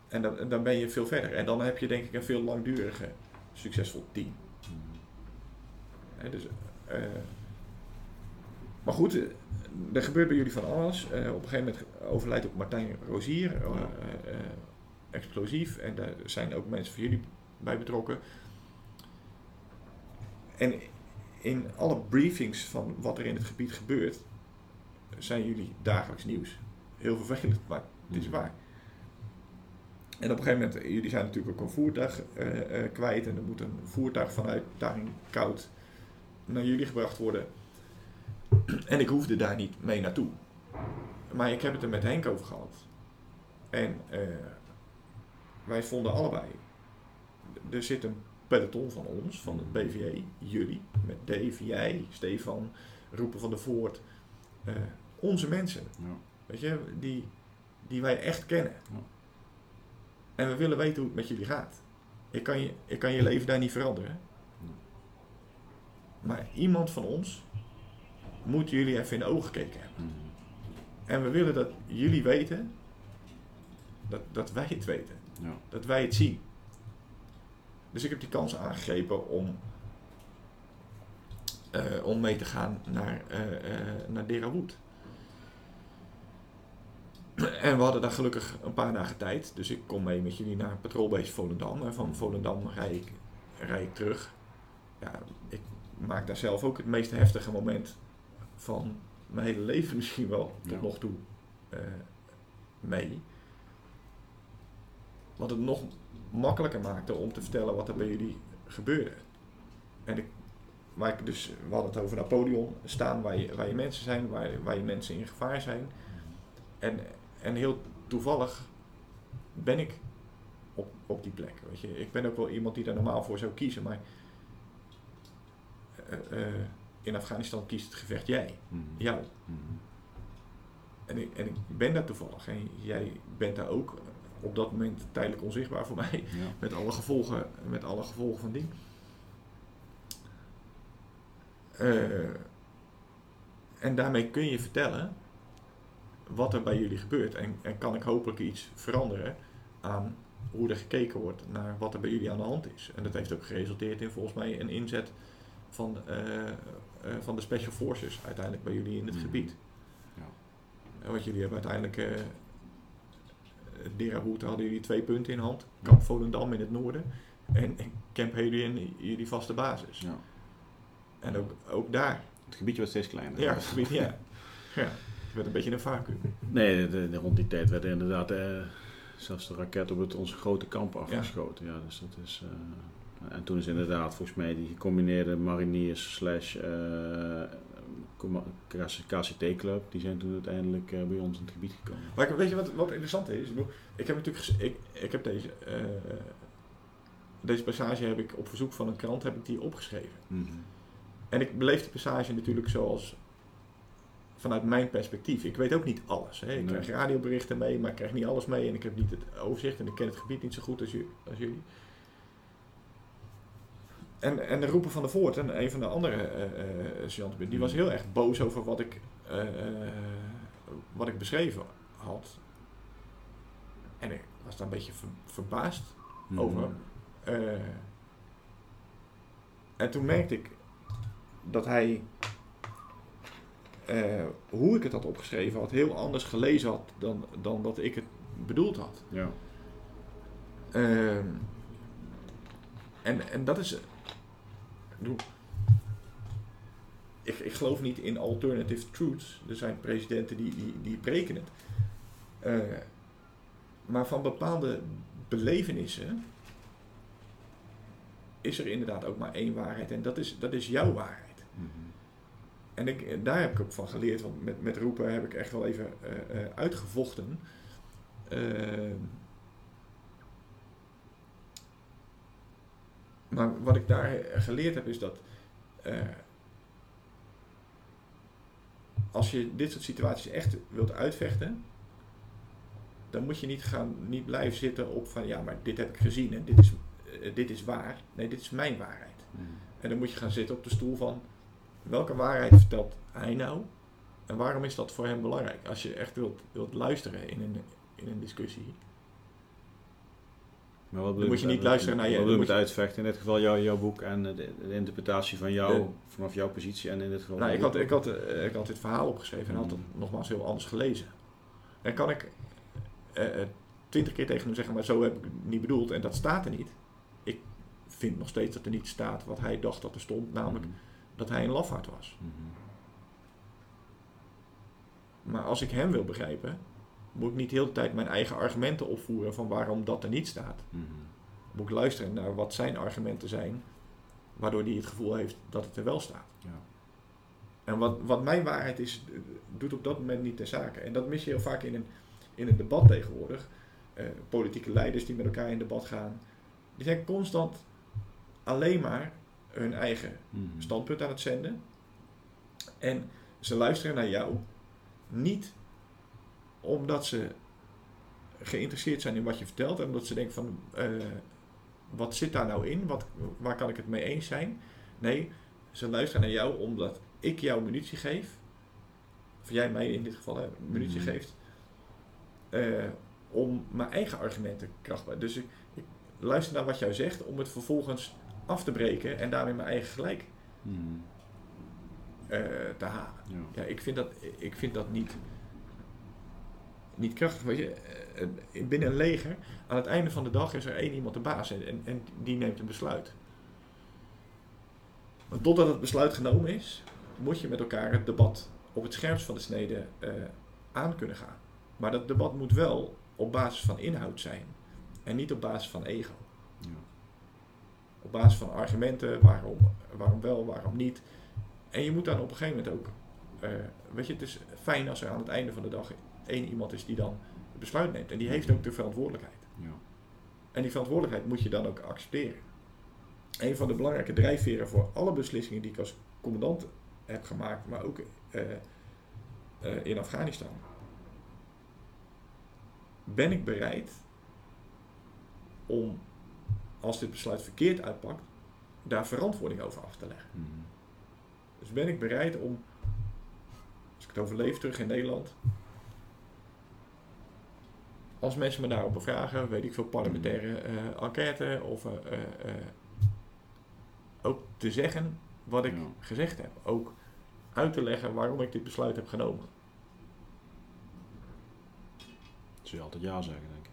en dan, dan ben je veel verder. En dan heb je denk ik een veel langduriger, succesvol team. Dus, maar goed, er gebeurt bij jullie van alles. Op een gegeven moment overlijdt ook Martijn Rozier, explosief. En daar zijn ook mensen van jullie bij betrokken. En in alle briefings van wat er in het gebied gebeurt, zijn jullie dagelijks nieuws. Heel vervelend, maar het is Mhm. waar. En op een gegeven moment, jullie zijn natuurlijk ook een voertuig eh, eh, kwijt. En er moet een voertuig vanuit daarin koud naar jullie gebracht worden. En ik hoefde daar niet mee naartoe. Maar ik heb het er met Henk over gehad. En eh, wij vonden allebei. Er zit een peloton van ons, van het BVE, jullie, met Dave, jij, Stefan, Roepen van de Voort. eh, onze mensen, Ja. weet je, die, die wij echt kennen. Ja. En we willen weten hoe het met jullie gaat. Ik kan je, ik kan je leven daar niet veranderen. Maar iemand van ons moeten jullie even in de ogen gekeken hebben. Mhm. En we willen dat jullie weten dat, dat wij het weten. Ja. Dat wij het zien. Dus ik heb die kans aangegrepen om, eh, om mee te gaan naar, eh naar Derawood. En we hadden daar gelukkig een paar dagen tijd. Dus ik kom mee met jullie naar Patrolbase Volendam. En van Volendam rijd ik, rijd ik terug. Ja, ik maak daar zelf ook het meest heftige moment van mijn hele leven misschien wel tot Ja. nog toe mee. Wat het nog makkelijker maakte om te vertellen wat er bij jullie gebeurde. En ik, waar ik dus, we hadden het over Napoleon, staan waar je, waar je mensen zijn, waar, waar je mensen in gevaar zijn. En, en heel toevallig ben ik op, op die plek. Weet je. Ik ben ook wel iemand die daar normaal voor zou kiezen, maar eh, eh, in Afghanistan kiest het gevecht jij, Mhm. jou. Mhm. En ik, en ik ben daar toevallig. En jij bent daar ook op dat moment tijdelijk onzichtbaar voor mij. Ja. Met alle gevolgen, met alle gevolgen van dien. Eh, en daarmee kun je vertellen wat er bij jullie gebeurt. En, en kan ik hopelijk iets veranderen aan hoe er gekeken wordt naar wat er bij jullie aan de hand is. En dat heeft ook geresulteerd in volgens mij een inzet van, eh, eh, van de Special Forces uiteindelijk bij jullie in het Mhm. gebied. Ja. En wat jullie hebben uiteindelijk... eh Derahout hadden jullie twee punten in hand. Kamp Volendam in het noorden. En Camp Helien jullie vaste basis. Ja. En ook, ook daar. Het gebiedje werd steeds kleiner. Ja, het gebied, ja. ja. Het werd een beetje een vacuüm. Nee, de, de, rond die tijd werden inderdaad eh, zelfs de raket op het, onze grote kamp afgeschoten. Ja. dus dat is, eh, en toen is inderdaad volgens mij die gecombineerde mariniers slash eh, comma- KCT-club, die zijn toen uiteindelijk eh, bij ons in het gebied gekomen. Maar weet je wat, wat interessant is? Ik, heb natuurlijk ik, ik heb deze, eh, deze passage heb ik op verzoek van een krant heb ik die opgeschreven. Mhm. En ik beleef die passage natuurlijk zoals vanuit mijn perspectief. Ik weet ook niet alles. Hè. Ik Nee. krijg radioberichten mee, maar ik krijg niet alles mee. En ik heb niet het overzicht en ik ken het gebied niet zo goed als, als jullie. En, en de roepen van de Voort, en een van de andere eh, sergeanten, die was heel erg boos over wat ik, eh, wat ik beschreven had. En ik was daar een beetje ver- verbaasd Mhm. over. En toen merkte ik dat hij, hoe ik het had opgeschreven had, heel anders gelezen had dan, dan dat ik het bedoeld had. Ja. Ehm, en, en dat is. Ik bedoel, Ik, ik geloof niet in alternative truths. Er zijn presidenten die, die, die preken het. Eh, maar van bepaalde belevenissen is er inderdaad ook maar één waarheid. En dat is, dat is jouw waarheid. Mhm. En ik, daar heb ik ook van geleerd. Want met, met roepen heb ik echt wel even eh, eh, uitgevochten. Maar wat ik daar geleerd heb is dat eh, als je dit soort situaties echt wilt uitvechten, dan moet je niet, gaan, niet blijven zitten op van ja, maar dit heb ik gezien en dit is, eh, dit is waar. Nee, dit is mijn waarheid. Mhm. En dan moet je gaan zitten op de stoel van welke waarheid vertelt hij nou en waarom is dat voor hem belangrijk? Als je echt wilt, wilt luisteren in een, in een discussie. Maar wat Dan moet je niet luisteren naar je- Wat bedoel je met uitvechten? In dit geval jouw, jouw boek en de, de interpretatie van jou, De- vanaf jouw positie en in dit geval... Nou, ik had, ik, had, eh, ik had dit verhaal opgeschreven en had het nogmaals heel anders gelezen. En kan ik eh, eh, twintig keer tegen hem zeggen, maar zo heb ik het niet bedoeld en dat staat er niet. Ik vind nog steeds dat er niet staat wat hij dacht dat er stond, namelijk Mhm. dat hij een lafaard was. Mhm. Maar als ik hem wil begrijpen, moet ik niet de hele tijd mijn eigen argumenten opvoeren van waarom dat er niet staat. Mhm. Moet ik luisteren naar wat zijn argumenten zijn, waardoor hij het gevoel heeft dat het er wel staat. Ja. En wat, wat mijn waarheid is, doet op dat moment niet ter zake. En dat mis je heel vaak in een, in een debat tegenwoordig. Eh, politieke leiders die met elkaar in debat gaan, die zijn constant alleen maar hun eigen Mhm. standpunt aan het zenden. En ze luisteren naar jou niet omdat ze geïnteresseerd zijn in wat je vertelt en omdat ze denken van eh, wat zit daar nou in? Wat, waar kan ik het mee eens zijn? Nee, ze luisteren naar jou omdat ik jou munitie geef, of jij mij in dit geval hè, munitie Mhm. geeft, eh, om mijn eigen argumenten krachtbaar. Dus ik, ik luister naar wat jij zegt om het vervolgens af te breken en daarmee mijn eigen gelijk Mhm. eh, te halen. Ja. Ja, ik vind dat, ik vind dat niet, niet krachtig. Weet je, eh, eh, binnen een leger, aan het einde van de dag is er één iemand de baas en, en, die neemt een besluit. Maar totdat het besluit genomen is, moet je met elkaar het debat op het scherpst van de snede eh, aan kunnen gaan. Maar dat debat moet wel op basis van inhoud zijn en niet op basis van ego. Ja. Op basis van argumenten, waarom, waarom wel, waarom niet. En je moet dan op een gegeven moment ook. weet je, het is fijn als er aan het einde van de dag één iemand is die dan het besluit neemt. En die heeft ook de verantwoordelijkheid. Ja. En die verantwoordelijkheid moet je dan ook accepteren. Een van de belangrijke drijfveren voor alle beslissingen die ik als commandant heb gemaakt, maar ook eh, eh, in Afghanistan. Ben ik bereid om, als dit besluit verkeerd uitpakt, daar verantwoording over af te leggen? Mhm. Dus ben ik bereid om, als ik het overleef terug in Nederland, als mensen me daarop bevragen, weet ik veel, parlementaire eh, enquête of eh, eh, ook te zeggen wat ik Ja. gezegd heb. Ook uit te leggen waarom ik dit besluit heb genomen. Zul je altijd ja zeggen, denk ik.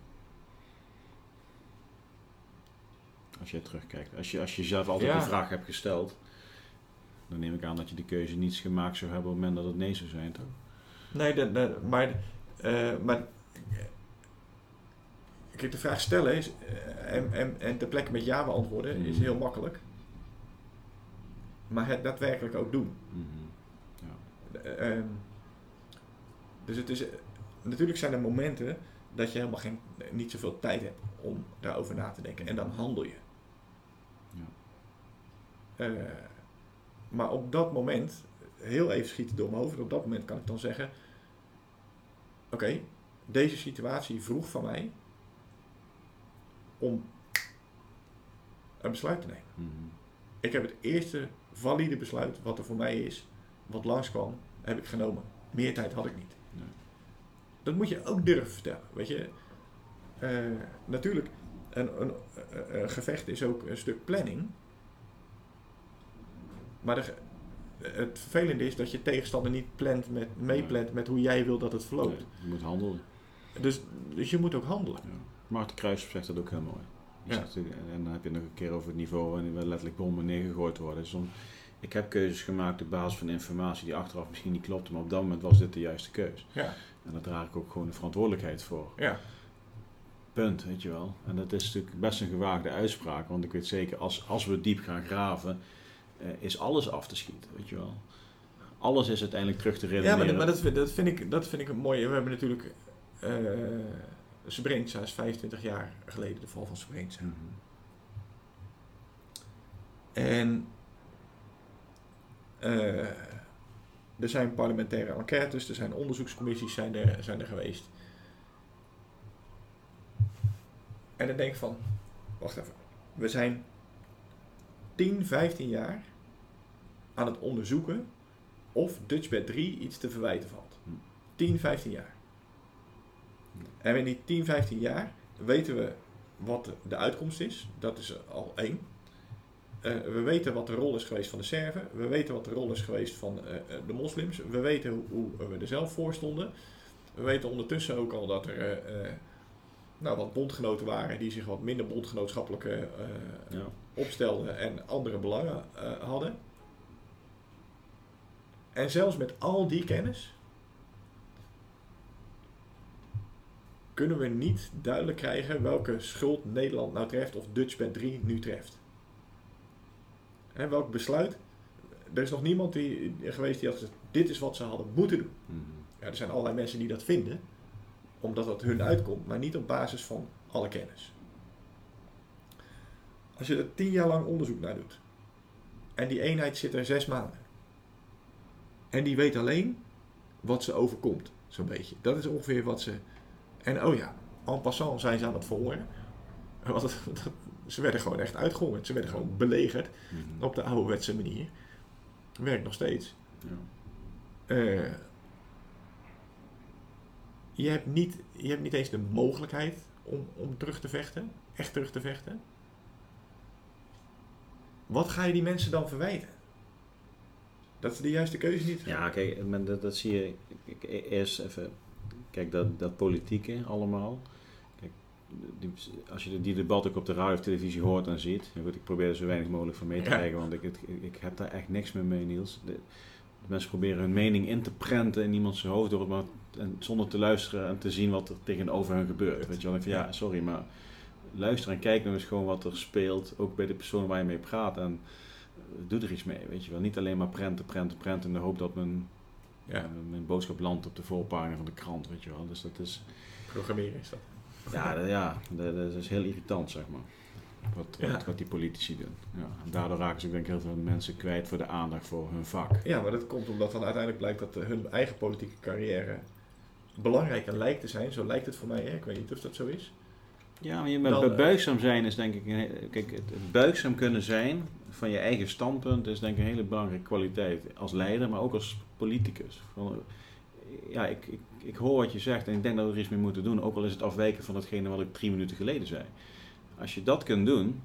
Als je terugkijkt. Als je, als je jezelf altijd Ja. die vraag hebt gesteld, dan neem ik aan dat je de keuze niet gemaakt zou hebben op het moment dat het nee zou zijn, toch? Nee, dat, dat- maar, maar kijk, de vraag stellen is, eh, en, en, en ter plekke met ja beantwoorden is Mhm. heel makkelijk. Maar het daadwerkelijk ook doen. Mhm. Ja. Eh, ehm, dus het is, natuurlijk zijn er momenten dat je helemaal geen, niet zoveel tijd hebt om daarover na te denken. En dan handel je. Ja. Eh, maar op dat moment, heel even schieten door mijn hoofd, op dat moment kan ik dan zeggen: Oké, deze situatie vroeg van mij om een besluit te nemen. Mhm. Ik heb het eerste valide besluit wat er voor mij is, wat langskwam, heb ik genomen. Meer tijd had ik niet. Nee. Dat moet je ook durven vertellen. Weet je, Eh, natuurlijk, een, een, een- een gevecht is ook een stuk planning. Maar de, het vervelende is dat je tegenstander niet plant met, meeplant met hoe jij wil dat het verloopt. Nee, je moet handelen. Dus, dus je moet ook handelen. Ja. Maarten Kruijs zegt dat ook heel mooi. Die Ja. zegt, en dan heb je nog een keer over het niveau waarin we letterlijk bommen neergegooid worden. Soms, ik heb keuzes gemaakt op basis van informatie die achteraf misschien niet klopte, maar op dat moment was dit de juiste keus. Ja, En daar draag ik ook gewoon de verantwoordelijkheid voor. ja. Punt, weet je wel. En dat is natuurlijk best een gewaagde uitspraak, want ik weet zeker, als, als we diep gaan graven, eh, is alles af te schieten, weet je wel. Alles is uiteindelijk terug te ja redeneren. maar, maar dat, vind- dat, vind ik, dat vind ik een mooie. We hebben natuurlijk. eh Srebrenica is 25 jaar geleden de val van Srebrenica. Mhm. En eh, er zijn parlementaire enquêtes, er zijn onderzoekscommissies zijn er, zijn er geweest. En dan denk ik van, wacht even, we zijn 10, 15 jaar aan het onderzoeken of Dutchbed 3 iets te verwijten valt. Hm. 10, 15 jaar. En in die 10, 15 jaar weten we wat de uitkomst is. Dat is al één. Eh, we weten wat de rol is geweest van de Serven. We weten wat de rol is geweest van eh, eh, de moslims. We weten hoe, hoe we er zelf voor stonden. We weten ondertussen ook al dat er nou, wat bondgenoten waren die zich wat minder bondgenootschappelijk Ja. opstelden en andere belangen hadden. En zelfs met al die kennis kunnen we niet duidelijk krijgen welke schuld Nederland nou treft of Dutchbed 3 nu treft. En welk besluit? Er is nog niemand die, geweest die had gezegd, dit is wat ze hadden moeten doen. Mhm. Ja, er zijn allerlei mensen die dat vinden, omdat dat hun uitkomt, maar niet op basis van alle kennis. Als je er tien jaar lang onderzoek naar doet, en die eenheid zit er zes maanden, en die weet alleen wat ze overkomt, zo'n beetje. Dat is ongeveer wat ze. En oh ja, en passant zijn ze aan het verhongeren. Want het- dat- ze werden gewoon echt uitgehongerd. Ze werden gewoon belegerd Mhm. op de ouderwetse manier. Werkt nog steeds. Ja. Eh, je, hebt niet, je hebt niet eens de mogelijkheid om, om terug te vechten, echt terug te vechten. Wat ga je die mensen dan verwijten? Dat ze de juiste keuze niet Ja, kijk, maar dat, dat zie je. Eerst even. Kijk, dat, dat politieke allemaal. Kijk, die, als je die debat ook op de radio of televisie hoort en ziet. ja goed, ik probeer er zo weinig mogelijk van mee te krijgen, want ik, ik heb daar echt niks meer mee, Niels. De, de mensen proberen hun mening in te prenten in iemands hoofd door het maar, en zonder te luisteren en te zien wat er tegenover hen gebeurt. Weet je wel, ik van, ja, sorry, maar luister en kijk nou eens gewoon wat er speelt, ook bij de persoon waar je mee praat. En eh, doe er iets mee, weet je wel. Niet alleen maar prenten, prenten, prenten in de hoop dat mijn, Ja, ja, mijn boodschap landt op de voorpagina van de krant, weet je wel. Dus dat is, programmeren is dat. ja, dat, ja, dat, dat is heel irritant, zeg maar. Wat, Ja. wat, wat die politici doen. Ja. En daardoor raken ze ook denk ik heel veel mensen kwijt voor de aandacht voor hun vak. Ja, maar dat komt omdat dan uiteindelijk blijkt dat eh, hun eigen politieke carrière belangrijker lijkt te zijn. Zo lijkt het voor mij. Hè? Ik weet niet of dat zo is. Ja, maar je met Dan, eh, buigzaam zijn is denk ik... Kijk, het, het buigzaam kunnen zijn van je eigen standpunt is denk ik een hele belangrijke kwaliteit. Als leider, maar ook als politicus. Van, ja, ik, ik, ik hoor wat je zegt en ik denk dat we er iets mee moeten doen. Ook al is het afwijken van datgene wat ik drie minuten geleden zei. Als je dat kunt doen,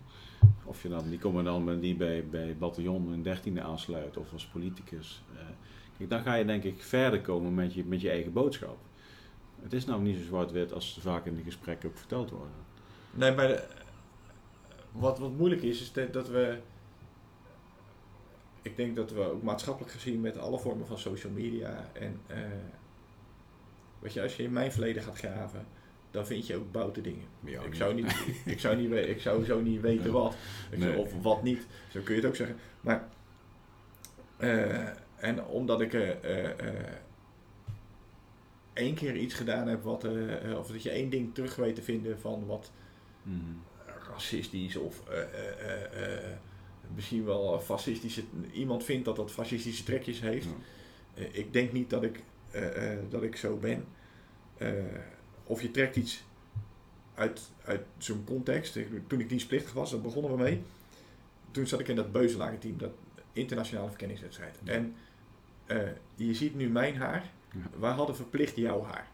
of je dan die commandant die bij, bij bataljon een dertiende aansluit of als politicus. eh, kijk, dan ga je denk ik verder komen met je, met je eigen boodschap. Het is nou niet zo zwart-wit als vaak in de gesprekken ook verteld worden. Nee, maar de- wat, wat moeilijk is, is dat we. Ik denk dat we ook maatschappelijk gezien met alle vormen van social media en. eh, weet je, als je in mijn verleden gaat graven, dan vind je ook boute dingen. ik, zou niet, ik, zou niet, ik zou zo niet weten wat. Nee. Of wat niet. Zo kun je het ook zeggen. Maar. eh, en omdat ik. eh, één keer iets gedaan heb wat. of dat je één ding terug weet te vinden van wat Mhm. racistisch of misschien wel fascistische. Iemand vindt dat dat fascistische trekjes heeft. Ja. Eh, ik denk niet dat ik, eh, eh, dat ik zo ben. Eh, of je trekt iets uit, uit zo'n context. Toen ik dienstplichtig was, daar begonnen we mee. Toen zat ik in dat Beuzelaar-team, dat internationale verkenningswedstrijd. Ja. En eh, je ziet nu mijn haar. Ja. Wij hadden verplicht jouw haar.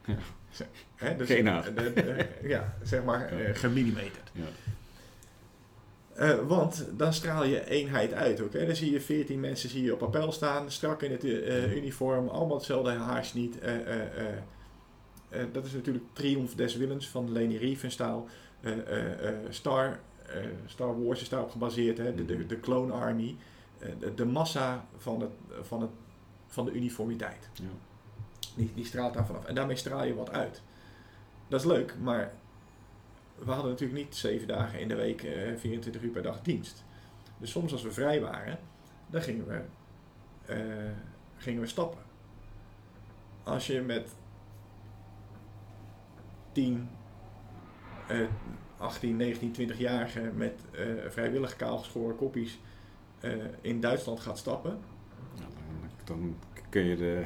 Hè, dus, Geen haar. eh, ja, zeg maar eh, gemillimeterd. Eh, want dan straal je eenheid uit. Ook, hè? Dan zie je 14 mensen zie je op appel staan, strak in het eh, uniform, allemaal hetzelfde haarsniet. eh eh dat is natuurlijk Triumph des Willens van Leni Riefenstahl. Star, Star Wars is daarop gebaseerd, hè? De, de, de Clone Army. De, de massa van, het, van, het, van de uniformiteit. Ja. Die, die straalt daar vanaf. En daarmee straal je wat uit. Dat is leuk, maar we hadden natuurlijk niet zeven dagen in de week, eh 24 uur per dag dienst. Dus soms als we vrij waren, dan gingen we, eh, gingen we stappen. Als je met 10, eh 18, 19, 20-jarigen met eh, vrijwillig kaalgeschoren koppies eh, in Duitsland gaat stappen, dan, dan kun je de...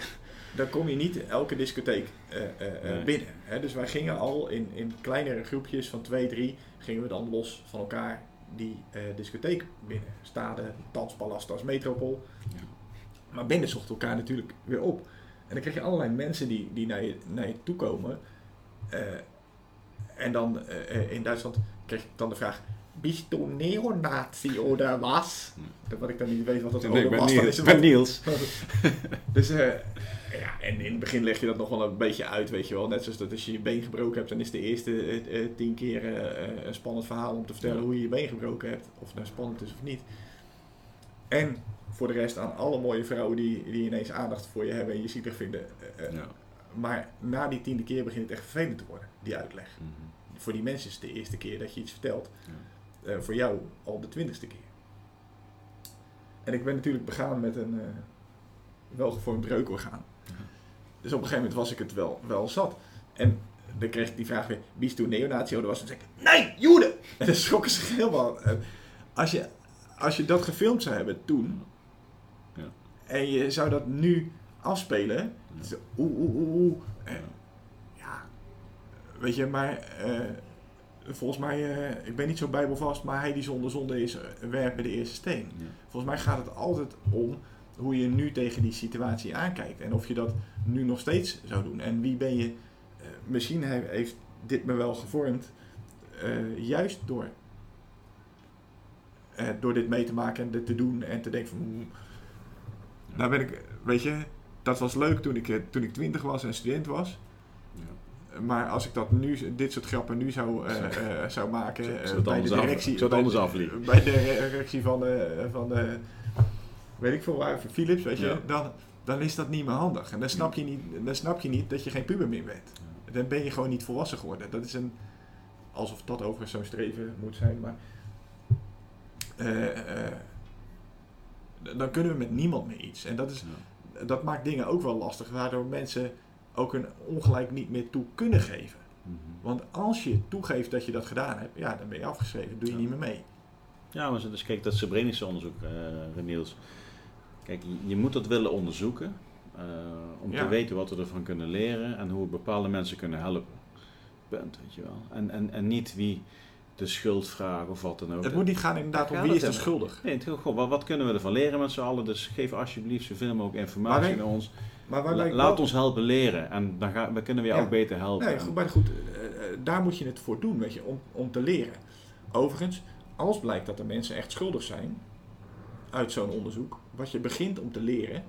dan kom je niet elke discotheek eh, eh, eh, Nee. binnen. Hè? Dus wij gingen al in, in kleinere groepjes van twee, drie, gingen we dan los van elkaar die eh, discotheek binnen. Stade, Danspalastas, Metropool. Ja. Maar binnen zochten elkaar natuurlijk weer op. En dan krijg je allerlei mensen die, die naar, je, naar je toe komen. En dan in Duitsland kreeg ik dan de vraag... Bist du neonazi oder was? Wat ik dan niet weet wat dat Nee, was. is Ik het ben Niels. dus eh, ja, en in het begin leg je dat nog wel een beetje uit, weet je wel. Net zoals dat als je je been gebroken hebt, dan is de eerste eh, eh, tien keer een spannend verhaal om te vertellen Ja. hoe je je been gebroken hebt. Of het nou spannend is of niet. En voor de rest aan alle mooie vrouwen die, die ineens aandacht voor je hebben en je zielig vinden. Ja. Maar na die tiende keer begint het echt vervelend te worden, die uitleg. Mhm. Voor die mensen is het de eerste keer dat je iets vertelt. Eh, voor jou al de twintigste keer. En ik ben natuurlijk begaan met een eh, welgevormd reukorgaan. Ja. Dus op een gegeven moment was ik het wel, wel zat. En dan kreeg ik die vraag weer, wie is toen neonazi? Oh, dat was dan zeg ik, nee, Joden! En dan schrokken ze helemaal. Als, je, als je dat gefilmd zou hebben toen, Ja. en je zou dat nu afspelen, oeh, oeh, oeh, oeh. Ja. Eh, ja, weet je, maar eh, volgens mij, eh, ik ben niet zo bijbelvast, maar hij die zonder zonde is, eh, werpt bij de eerste steen. Ja. Volgens mij gaat het altijd om hoe je nu tegen die situatie aankijkt. En of je dat nu nog steeds zou doen. En wie ben je... eh, misschien he- heeft dit me wel gevormd. juist door... door dit mee te maken en dit te doen. En te denken van... "Hmm, Nou ben ik... Weet je... Dat was leuk toen ik, toen ik twintig was en student was. Maar als ik dat nu, dit soort grappen nu zou, eh, eh, zou maken Zou- eh, bij de anders af- directie, zou het bij anders de- afvliegen? Bij de directie van van weet ik veel waar, Philips, weet je, Ja. dan, dan is dat niet meer handig. En dan snap, je niet, dan snap je niet dat je geen puber meer bent. Dan ben je gewoon niet volwassen geworden. Dat is een, alsof dat overigens zo'n streven moet zijn, maar dan kunnen we met niemand meer iets. En dat is, Ja. dat maakt dingen ook wel lastig, waardoor mensen ook een ongelijk niet meer toe kunnen geven. Mhm. Want als je toegeeft dat je dat gedaan hebt, ja, dan ben je afgeschreven, doe je Ja. niet meer mee. Ja, maar dus kijk, dat Srebrenische onderzoek, eh Niels. Kijk, je- moet dat willen onderzoeken. eh, om Ja. te weten wat we ervan kunnen leren en hoe we bepaalde mensen kunnen helpen. Punt, weet je wel. En, en, en niet wie de schuld vraagt of wat dan ook. Het moet niet gaan inderdaad om wie is hem. schuldig. Nee, het gewoon, wat, wat kunnen we ervan leren met z'n allen? Dus geef alsjeblieft zoveel mogelijk informatie naar ons. Maar waarbij laat wel- ons helpen leren en dan, gaan, dan kunnen we je Ja. ook beter helpen. Nee, goed, maar goed, eh, eh, daar moet je het voor doen, weet je, om, om te leren. Overigens, als blijkt dat er mensen echt schuldig zijn uit zo'n onderzoek, wat je begint om te leren,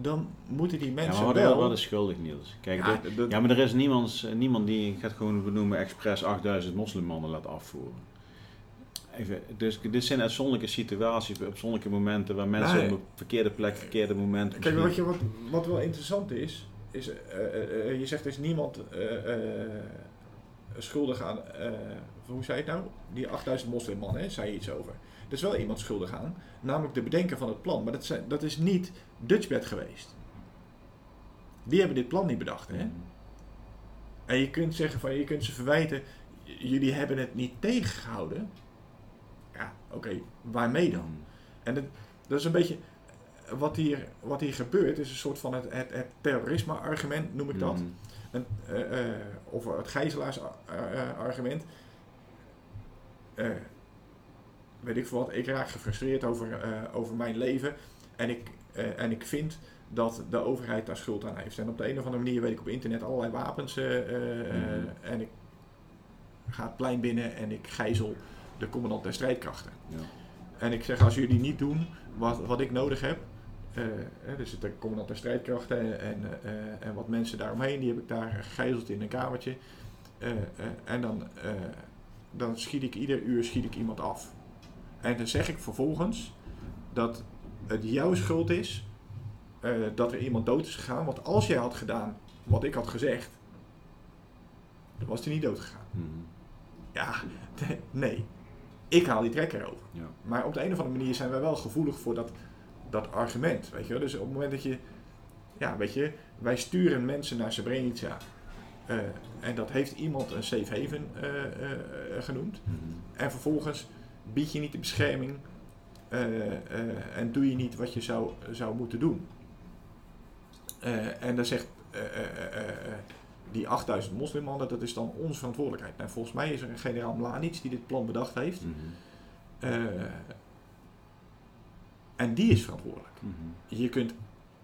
dan moeten die ja, mensen maar wat, wel... wat is schuldig, Niels? Kijk, Ja, dit- Ja, maar er is niemand, niemand die, ik ga het gewoon benoemen, expres 8000 moslimmannen laat afvoeren. Even, dus dit zijn uitzonderlijke situaties, uitzonderlijke momenten waar mensen Nee. op een verkeerde plek, verkeerde moment. Kijk, wat, je, wat, wat wel interessant is, is eh, eh, eh, je zegt er is niemand eh, eh, schuldig aan, hoe zei je het nou? Die 8000 moslimmannen, hè, zei je iets over. Er is wel iemand schuldig aan, namelijk de bedenker van het plan. Maar dat, zijn, dat is niet Dutchbed geweest. Die hebben dit plan niet bedacht. Hè? En je kunt zeggen van, je kunt ze verwijten, jullie hebben het niet tegengehouden. Ja, oké, waarmee dan? En dat, dat is een beetje wat hier, wat hier gebeurt, is een soort van het, het, het terrorisme-argument, noem ik dat. Een, eh, eh, of het gijzelaarsargument. Eh weet ik veel wat, ik raak gefrustreerd over, over mijn leven en ik, en ik vind dat de overheid daar schuld aan heeft. En op de een of andere manier weet ik op internet allerlei wapens Mhm. en ik ga het plein binnen en ik gijzel de commandant der strijdkrachten. Ja. En ik zeg, als jullie niet doen wat, wat ik nodig heb, er zit een commandant der strijdkrachten en, eh, en wat mensen daaromheen, die heb ik daar gegijzeld in een kamertje. Eh, en dan, dan schiet ik ieder uur schiet ik iemand af. En dan zeg ik vervolgens dat het jouw schuld is dat er iemand dood is gegaan. Want als jij had gedaan wat ik had gezegd, dan was hij niet dood gegaan. Mhm. Ja, nee. Ik haal die trekker over. Ja. Maar op de een of andere manier zijn wij wel gevoelig voor dat, dat argument. Weet je wel? Dus op het moment dat je, ja, weet je, wij sturen mensen naar Srebrenica. eh, en dat heeft iemand een safe haven eh, eh, genoemd. Mhm. En vervolgens bied je niet de bescherming en doe je niet wat je zou, zou moeten doen. En dan zegt die 8000 moslimmannen, dat is dan onze verantwoordelijkheid. Nou, volgens mij is er een generaal Mlanic die dit plan bedacht heeft. Mhm. Eh, en die is verantwoordelijk. Mhm. Je kunt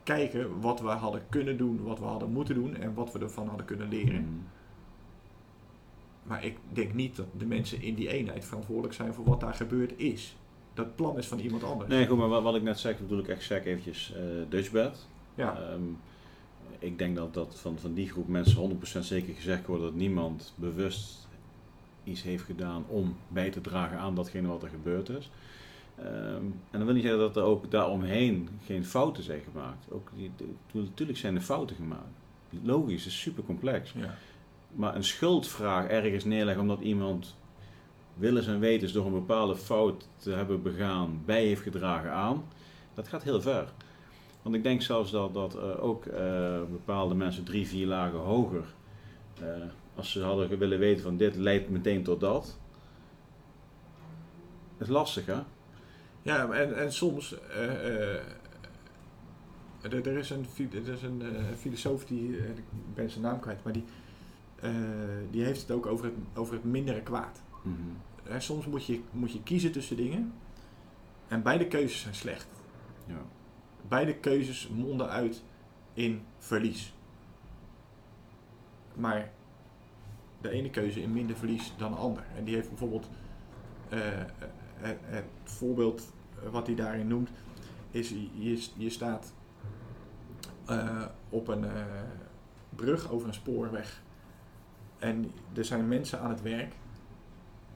kijken wat we hadden kunnen doen, wat we hadden moeten doen en wat we ervan hadden kunnen leren. Mhm. Maar ik denk niet dat de mensen in die eenheid verantwoordelijk zijn voor wat daar gebeurd is. Dat plan is van iemand anders. Nee, goed, maar wat, wat ik net zeg, bedoel ik echt zeg eventjes Dutchbed. Ja, Ehm, ik denk dat, dat van, van die groep mensen 100% zeker gezegd wordt dat niemand bewust iets heeft gedaan om bij te dragen aan datgene wat er gebeurd is. Ehm, en dan wil niet zeggen dat er ook daaromheen geen fouten zijn gemaakt. Ook die, de- natuurlijk zijn er fouten gemaakt. Logisch, het is super complex. ja. Maar een schuldvraag ergens neerleggen omdat iemand willens en wetens door een bepaalde fout te hebben begaan bij heeft gedragen aan, dat gaat heel ver. Want ik denk zelfs dat, dat eh, ook eh, bepaalde mensen drie, vier lagen hoger, eh, als ze hadden willen weten van dit leidt meteen tot dat, dat is lastig hè? ja en, en soms. er, er is een, er is een filosoof die. ik ben zijn naam kwijt, maar die. die heeft het ook over het, over het mindere kwaad. Hè, soms moet je, moet je kiezen tussen dingen. En beide keuzes zijn slecht. Ja. Beide keuzes monden uit in verlies. Maar de ene keuze in minder verlies dan de ander. En die heeft bijvoorbeeld eh, het, het voorbeeld wat hij daarin noemt, is je, je staat eh, op een eh, brug over een spoorweg. En er zijn mensen aan het werk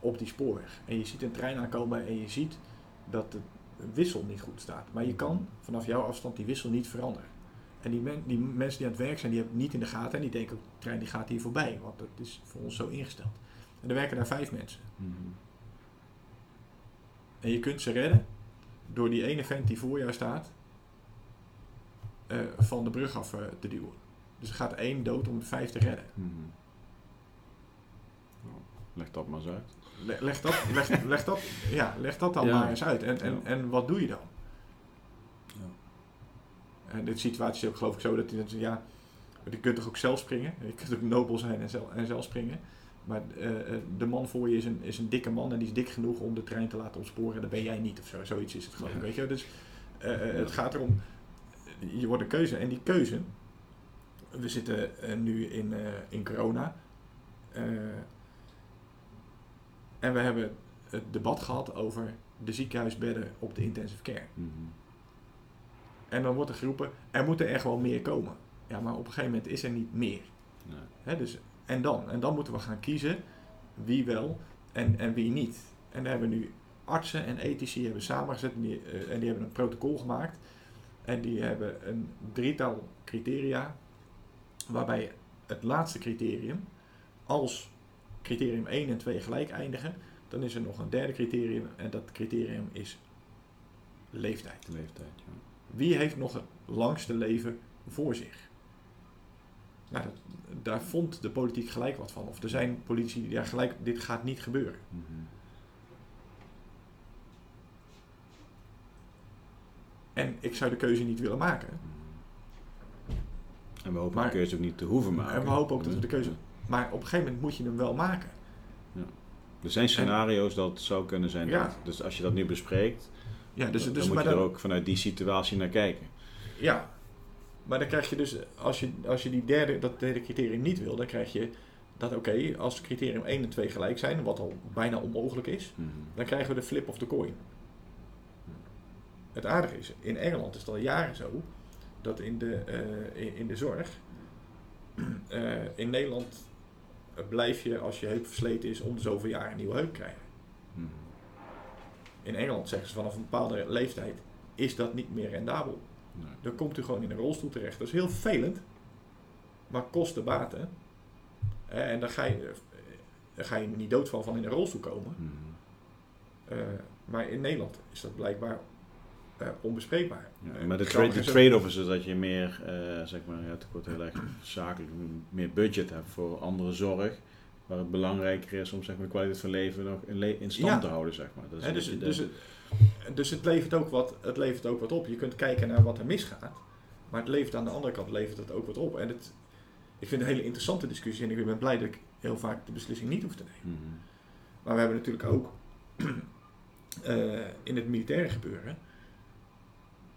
op die spoorweg. En je ziet een trein aankomen en je ziet dat de wissel niet goed staat. Maar je kan vanaf jouw afstand die wissel niet veranderen. En die, die mensen die aan het werk zijn, die hebben het niet in de gaten. En die denken, de trein die gaat hier voorbij. Want dat is voor ons zo ingesteld. En er werken daar vijf mensen. Mhm. En je kunt ze redden door die ene vent die voor jou staat uh, van de brug af uh, te duwen. Dus er gaat één dood om de vijf te redden. Hmm. leg dat maar eens uit. Le leg, dat, leg, leg, dat, ja, leg dat dan maar eens uit. En, en, en wat doe je dan? Ja. En de situatie is ook geloof ik zo dat je, ja, je kunt toch ook zelf springen? Je kunt ook nobel zijn en zelf, en zelf springen. Maar uh, de man voor je is een, is een dikke man en die is dik genoeg om de trein te laten ontsporen. Dat ben jij niet of zo. Zoiets is het geloof ik. Weet je? Dus uh, het gaat erom, je wordt een keuze. En die keuze, we zitten uh, nu in, in corona. En we hebben het debat gehad over de ziekenhuisbedden op de intensive care. Mm -hmm. En dan wordt er geroepen, er moeten er gewoon meer komen. Ja, maar op een gegeven moment is er niet meer. Nee. Hè, dus en dan? En dan moeten we gaan kiezen wie wel en, en wie niet. En daar hebben nu artsen en ethici hebben samengezet en die, uh, en die hebben een protocol gemaakt. En die hebben een drietal criteria, waarbij het laatste criterium, als criterium 1 en 2 gelijk eindigen, dan is er nog een derde criterium en dat criterium is leeftijd. Leeftijd, ja. Wie heeft nog het langste leven voor zich? Nou, dat, daar vond de politiek gelijk wat van. Of er zijn politici die gelijk, dit gaat niet gebeuren. Mm -hmm. En ik zou de keuze niet willen maken. En we hopen maar, de keuze ook niet te hoeven maken. En we hopen ook dat we de keuze... Maar op een gegeven moment moet je hem wel maken. Ja. Er zijn scenario's dat zou kunnen zijn. Ja. Dat, dus als je dat nu bespreekt, ja, dus, dan, dus, dan moet je er ook vanuit die situatie naar kijken. Ja, maar dan krijg je dus, als je, als je die derde, dat derde criterium niet wil, dan krijg je dat oké, als criterium 1 en 2 gelijk zijn, wat al bijna onmogelijk is, mhm. dan krijgen we de flip of the coin. Het aardige is, in Engeland is het al jaren zo, dat in de, uh, in, de zorg, uh, in Nederland blijf je als je heup versleten is om de zoveel jaar een nieuwe heup krijgen. Mhm. In Engeland zeggen ze vanaf een bepaalde leeftijd is dat niet meer rendabel. Nee. Dan komt u gewoon in een rolstoel terecht. Dat is heel vervelend, maar kosten baten. En dan ga je, dan ga je niet doodvallen van in een rolstoel komen. Mm -hmm. uh, maar in Nederland is dat blijkbaar uh, onbespreekbaar. Ja, maar de, tra de trade-off is dus dat je meer, uh, zeg maar, ja, het wordt heel erg zakelijk, meer budget hebt voor andere zorg. Waar het belangrijker is om zeg maar, de kwaliteit van leven nog in, le in stand ja. te houden. Zeg maar. Dat is dus, dus, dus het levert, ook wat, het levert ook wat op. Je kunt kijken naar wat er misgaat. Maar het levert aan de andere kant levert het ook wat op. En het, ik vind het een hele interessante discussie. En ik ben blij dat ik heel vaak de beslissing niet hoef te nemen. Mhm. Maar we hebben natuurlijk ook uh, in het militaire gebeuren.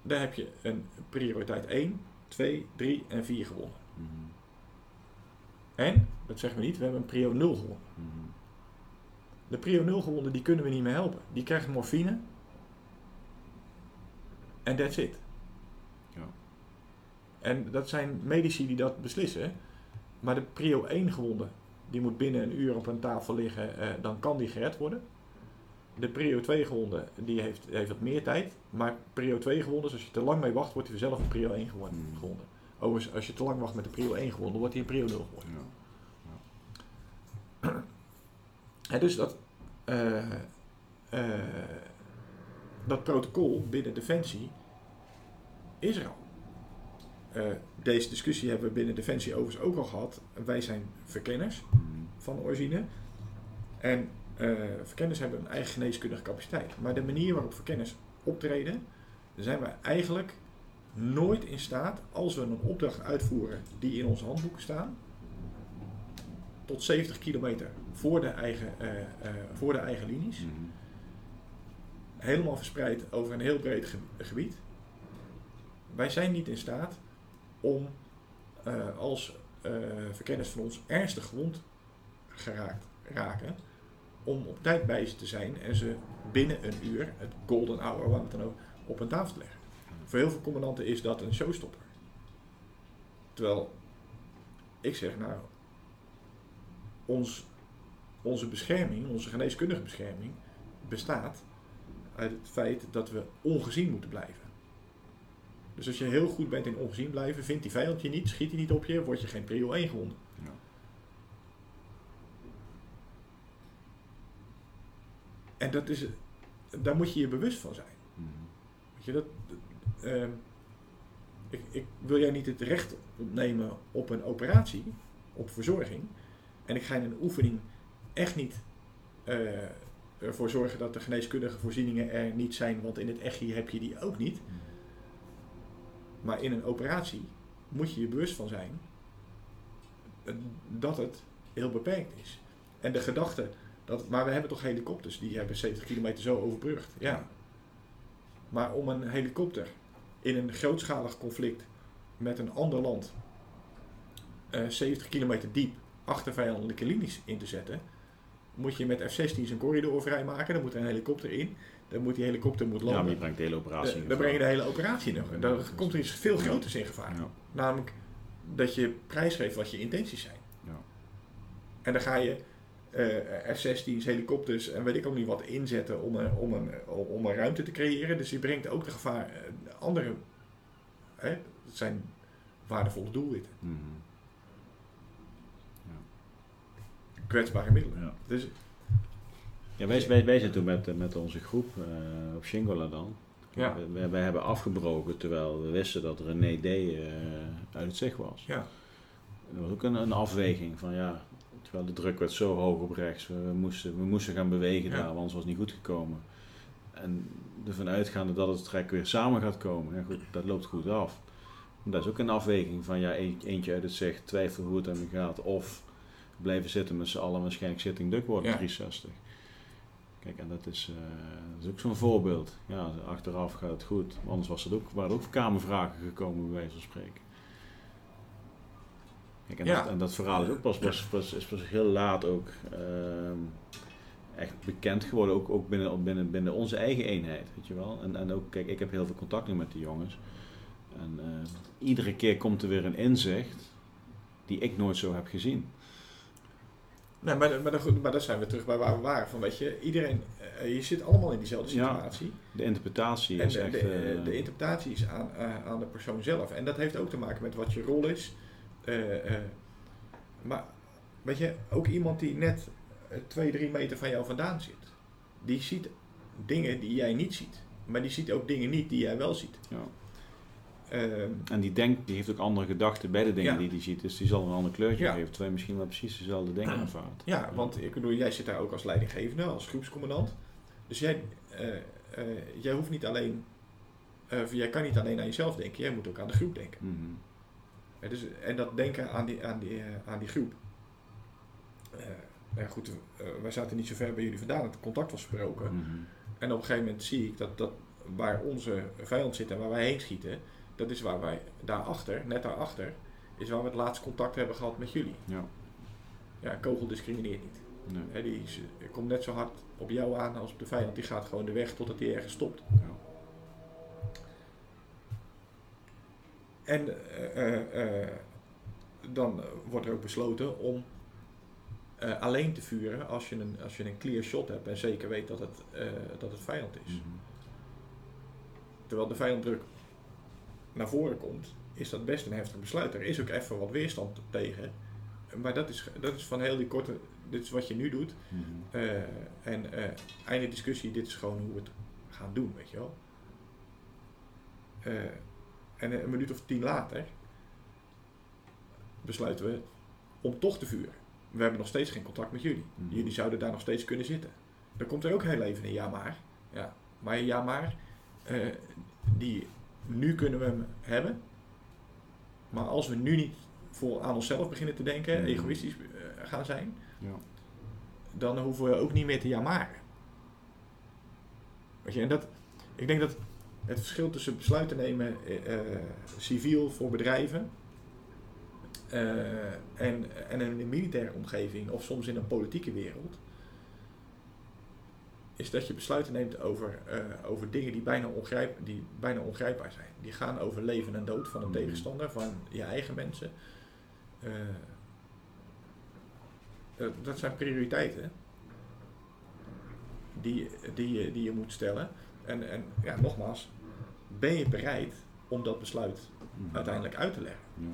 Daar heb je een prioriteit 1, 2, 3 en 4 gewonnen. Mm -hmm. En, dat zeggen we niet, we hebben een prio 0 gewonnen. Mm -hmm. De prio 0 gewonnen, die kunnen we niet meer helpen. Die krijgen morfine en that's it. Ja. En dat zijn medici die dat beslissen. Maar de prio 1 gewonde, die moet binnen een uur op een tafel liggen, eh, dan kan die gered worden. De prio 2 gewonde, die heeft, heeft wat meer tijd. Maar prio 2 gewonden, als je te lang mee wacht, wordt hij zelf een prio 1 gewonnen. Hmm. gewonden. Overigens, als je te lang wacht met de prio 1 gewonnen, wordt hij een prio 0 gewonnen. Ja. Dus dat, uh, uh, dat protocol binnen Defensie is er al. Uh, deze discussie hebben we binnen Defensie overigens ook al gehad. Wij zijn verkenners van origine. En uh, verkenners hebben een eigen geneeskundige capaciteit. Maar de manier waarop verkenners optreden, zijn we eigenlijk nooit in staat, als we een opdracht uitvoeren die in onze handboeken staan, tot 70 kilometer voor de eigen, uh, voor de eigen linies. Mm -hmm. Helemaal verspreid over een heel breed ge gebied wij zijn niet in staat om eh, als verkenners van ons ernstig gewond geraakt raken, om op tijd bij ze te zijn en ze binnen een uur, het golden hour, we het dan ook, op een tafel te leggen. Voor heel veel commandanten is dat een showstopper. Terwijl ik zeg, nou, ons, onze bescherming, onze geneeskundige bescherming, bestaat uit het feit dat we ongezien moeten blijven. Dus als je heel goed bent in ongezien blijven, vindt die vijand je niet, schiet hij niet op je, word je geen prio 1 gewonnen. Ja. En dat is, daar moet je je bewust van zijn. Mm Weet je, dat, uh, ik, ik, wil jij niet het recht opnemen op een operatie, op verzorging, en ik ga in een oefening echt niet uh, ervoor zorgen dat de geneeskundige voorzieningen er niet zijn, want in het echi heb je die ook niet. Mhm. Maar in een operatie moet je je bewust van zijn dat het heel beperkt is. En de gedachte dat, maar we hebben toch helikopters die hebben 70 kilometer zo overbrugd. Ja. Maar om een helikopter in een grootschalig conflict met een ander land uh, eh, 70 kilometer diep achter vijandelijke linies in te zetten, moet je met F-16's een corridor vrijmaken. Dan moet er een helikopter in. Dan moet die helikopter moet landen. Ja, maar je brengt de hele operatie in Dan breng je de hele operatie nog. En dan komt er iets veel groters in gevaar. Namelijk dat je prijsgeeft wat je intenties zijn. Ja. En dan ga je F-16's, helikopters en weet ik ook niet wat inzetten om een, om, een, om een ruimte te creëren. Dus je brengt ook de gevaar, uh, andere, hè, dat zijn waardevolle doelwitten. Mm -hmm. ja. Kwetsbare middelen. Ja. Dus, ja, wij, wij, wij zijn toen met, met onze groep uh, op Shingola dan. Ja. Wij, wij, hebben afgebroken terwijl we wisten dat René D. uit het zicht was. Ja. Dat was ook een, een afweging van ja, Terwijl de druk werd zo hoog op rechts. We, moesten, we moesten gaan bewegen daar, anders was het niet goed gekomen. En ervan uitgaande dat het trek weer samen gaat komen. Ja, goed, dat loopt goed af. dat is ook een afweging van ja, eentje uit het zicht, twijfel hoe het aan gaat. Of blijven zitten met z'n allen, waarschijnlijk sitting duck worden, 360. Kijk, en dat is, uh, dat is ook zo'n voorbeeld. Ja, achteraf gaat het goed. Anders was het ook, waren er ook kamervragen gekomen, bij wijze van spreken en, ja. dat, en, dat, verhaal is ook pas, pas, pas, is pas heel laat ook ehm, echt bekend geworden, ook, ook binnen, binnen, binnen onze eigen eenheid, weet je wel. En, en ook, kijk, ik heb heel veel contact nu met die jongens. En uh, iedere keer komt er weer een inzicht die ik nooit zo heb gezien. Nee, maar, maar, maar, maar daar zijn we terug bij waar we waren. Van, weet je, iedereen, uh, je zit allemaal in diezelfde situatie. Ja, de interpretatie is de, echt... De, uh, de, interpretatie is aan, aan de persoon zelf. En dat heeft ook te maken met wat je rol is. Uh, maar weet je, ook iemand die net twee, drie meter van jou vandaan zit, die ziet dingen die jij niet ziet. Maar die ziet ook dingen niet die jij wel ziet. Ja. Uh, en die denkt, die heeft ook andere gedachten bij de dingen die hij ziet. Dus die zal een ander kleurtje geven, terwijl je misschien wel precies dezelfde dingen ervaart. Ja, want ik bedoel, jij zit daar ook als leidinggevende, als groepscommandant. Dus jij, uh, uh, jij hoeft niet alleen, jij kan niet alleen aan jezelf denken, jij moet ook aan de groep denken. Mm -hmm dus, en dat denken aan die, aan die, eh, aan die groep. Uh, ja, goed, uh, wij zaten niet zo ver bij jullie vandaan, het contact was verbroken. Mhm. En op een gegeven moment zie ik dat, dat waar onze vijand zit en waar wij heen schieten, dat is waar wij daarachter, net daarachter, is waar we het laatste contact hebben gehad met jullie. Ja, ja kogel discrimineert niet. Nee. die komt net zo hard op jou aan als op de vijand. Die gaat gewoon de weg totdat hij ergens stopt. Ja. En uh, uh, dan wordt er ook besloten om alleen te vuren als je, een, als je een clear shot hebt en zeker weet dat het, dat het vijand is. Mm -hmm. Terwijl de vijanddruk naar voren komt, is dat best een heftig besluit. Er is ook even wat weerstand tegen. Maar dat is, dat is van heel die korte, dit is wat je nu doet. Mm -hmm. en einde discussie, dit is gewoon hoe we het gaan doen, weet je wel. En een minuut of tien later besluiten we om toch te vuren. We hebben nog steeds geen contact met jullie. Mhm. Jullie zouden daar nog steeds kunnen zitten. Dan komt er ook heel even een ja maar. Ja, maar ja maar, uh, die, nu kunnen we hem hebben. Maar als we nu niet voor aan onszelf beginnen te denken, mhm. egoïstisch uh, gaan zijn, ja. dan hoeven we ook niet meer te ja maar. Weet je, en dat, ik denk dat het verschil tussen besluiten nemen eh, eh, civiel voor bedrijven eh, en, en in een militaire omgeving of soms in een politieke wereld, is dat je besluiten neemt over, over dingen die bijna, ongrijp, die bijna ongrijpbaar zijn. Die gaan over leven en dood van een Mhm. tegenstander, van je eigen mensen. Dat- dat zijn prioriteiten die, die, je, die je moet stellen. En, en ja, nogmaals, ben je bereid om dat besluit Mhm. uiteindelijk uit te leggen? Ja.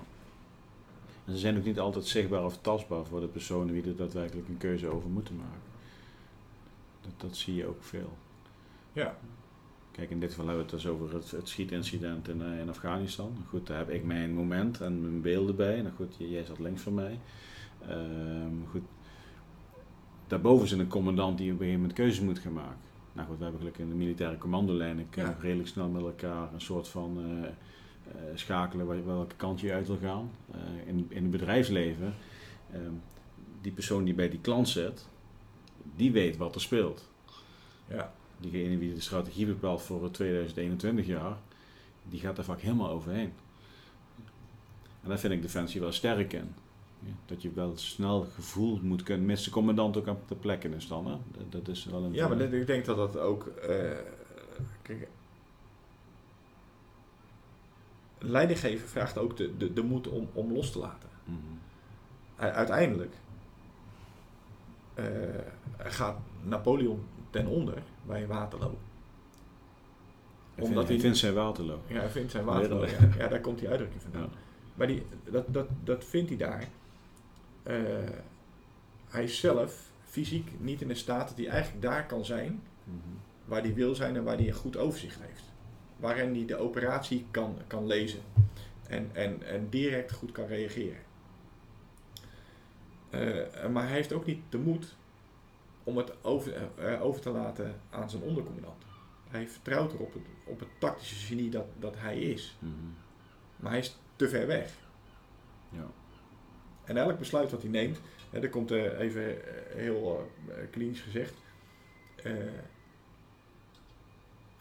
En ze zijn ook niet altijd zichtbaar of tastbaar voor de personen die er daadwerkelijk een keuze over moeten maken. Dat, dat zie je ook veel. Ja. Kijk, in dit geval hebben we het dus over het, het schietincident in, eh, in Afghanistan. Goed, daar heb ik mijn moment en mijn beelden bij. Nou goed, jij zat links van mij. Ehm, goed. Daarboven zit een commandant die op een gegeven moment keuzes moet gaan maken. Nou goed, we hebben gelukkig in de militaire commandolijnen kunnen Ja. redelijk snel met elkaar een soort van eh, eh, schakelen waar- welke kant je uit wil gaan. Eh, in, in het bedrijfsleven, ehm, die persoon die bij die klant zit, die weet wat er speelt. Ja. Diegene die de strategie bepaalt voor het 2021 jaar, die gaat daar vaak helemaal overheen. En daar vind ik Defensie wel sterk in. Dat je wel snel gevoeld moet kunnen, mits de commandant ook op de plekken is dan. Hè? Dat, is wel een Ja, maar ik denk dat dat ook. eh, kijk, leidinggeven vraagt ook de, de, de moed om, om los te laten. Mhm. Uiteindelijk eh, gaat Napoleon ten onder bij Waterloo. Omdat hij hij- vindt zijn Waterloo. Ja, hij vindt zijn Waterloo. Ja, daar komt die uitdrukking vandaan. Ja. Maar die, dat, dat, dat vindt hij daar. Eh, hij is zelf fysiek niet in een staat dat hij eigenlijk daar kan zijn Mhm. waar hij wil zijn en waar hij een goed overzicht heeft. Waarin hij de operatie kan, kan lezen en, en, en direct goed kan reageren. Eh, maar hij heeft ook niet de moed om het over, eh, over te laten aan zijn ondercommandant. Hij vertrouwt erop het, op het tactische genie dat, dat hij is. Mhm. Maar hij is te ver weg. Ja. En elk besluit wat hij neemt, hè, dat komt eh, even eh, heel eh, klinisch gezegd.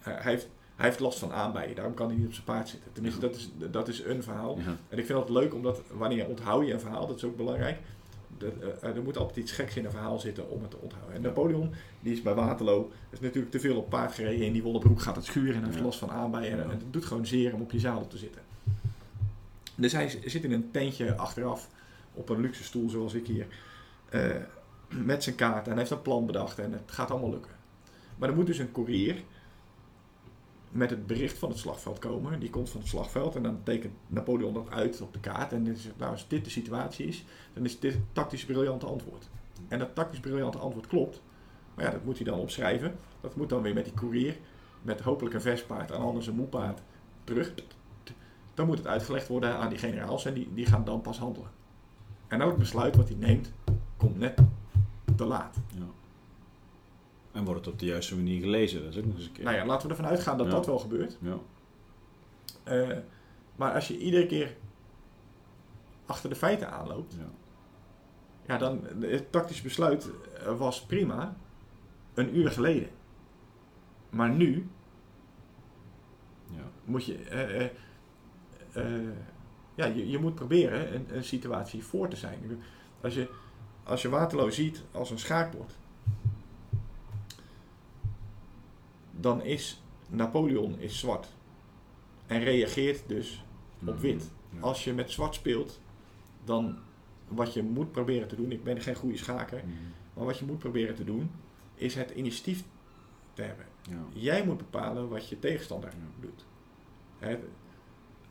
hij, heeft, hij heeft last van aanbijen, daarom kan hij niet op zijn paard zitten. Tenminste, Ja. dat, is, dat is een verhaal. Ja. En ik vind het leuk, omdat wanneer onthoud je een verhaal, dat is ook belangrijk. Dat, er moet altijd iets geks in een verhaal zitten om het te onthouden. En. Napoleon, die is bij Waterloo, is natuurlijk te veel op paard gereden. In die wollen broek gaat het schuren en hij heeft Ja. last van aanbijen. En het doet gewoon zeer om op je zadel te zitten. Dus hij zit in een tentje achteraf op een luxe stoel zoals ik hier. eh, met zijn kaart en heeft een plan bedacht en het gaat allemaal lukken. Maar er moet dus een courier met het bericht van het slagveld komen. Die komt van het slagveld en dan tekent Napoleon dat uit op de kaart. En dan zegt, nou, als dit de situatie is, dan is dit tactisch briljante antwoord. En dat tactisch briljante antwoord klopt. Maar ja, dat moet hij dan opschrijven. Dat moet dan weer met die courier, met hopelijk een vestpaard en anders een moepaard, terug. Dan moet het uitgelegd worden aan die generaals en die, die gaan dan pas handelen. En elk besluit wat hij neemt, komt net te laat. Ja. En wordt het op de juiste manier gelezen? Dat is ook nog eens een keer. Nou ja, laten we ervan uitgaan dat Ja. dat wel gebeurt. Ja. Eh, maar als je iedere keer achter de feiten aanloopt, Ja. ja, dan het tactisch besluit eh, was prima een uur geleden. Maar nu Ja. moet je, eh, ja, je, je moet proberen een, een situatie voor te zijn. Als je, als je Waterloo ziet als een schaakbord, dan is Napoleon is zwart en reageert dus op wit. Ja. Als je met zwart speelt, dan wat je moet proberen te doen, ik ben geen goede schaker, Mhm. maar wat je moet proberen te doen, is het initiatief te hebben. Ja. Jij moet bepalen wat je tegenstander doet.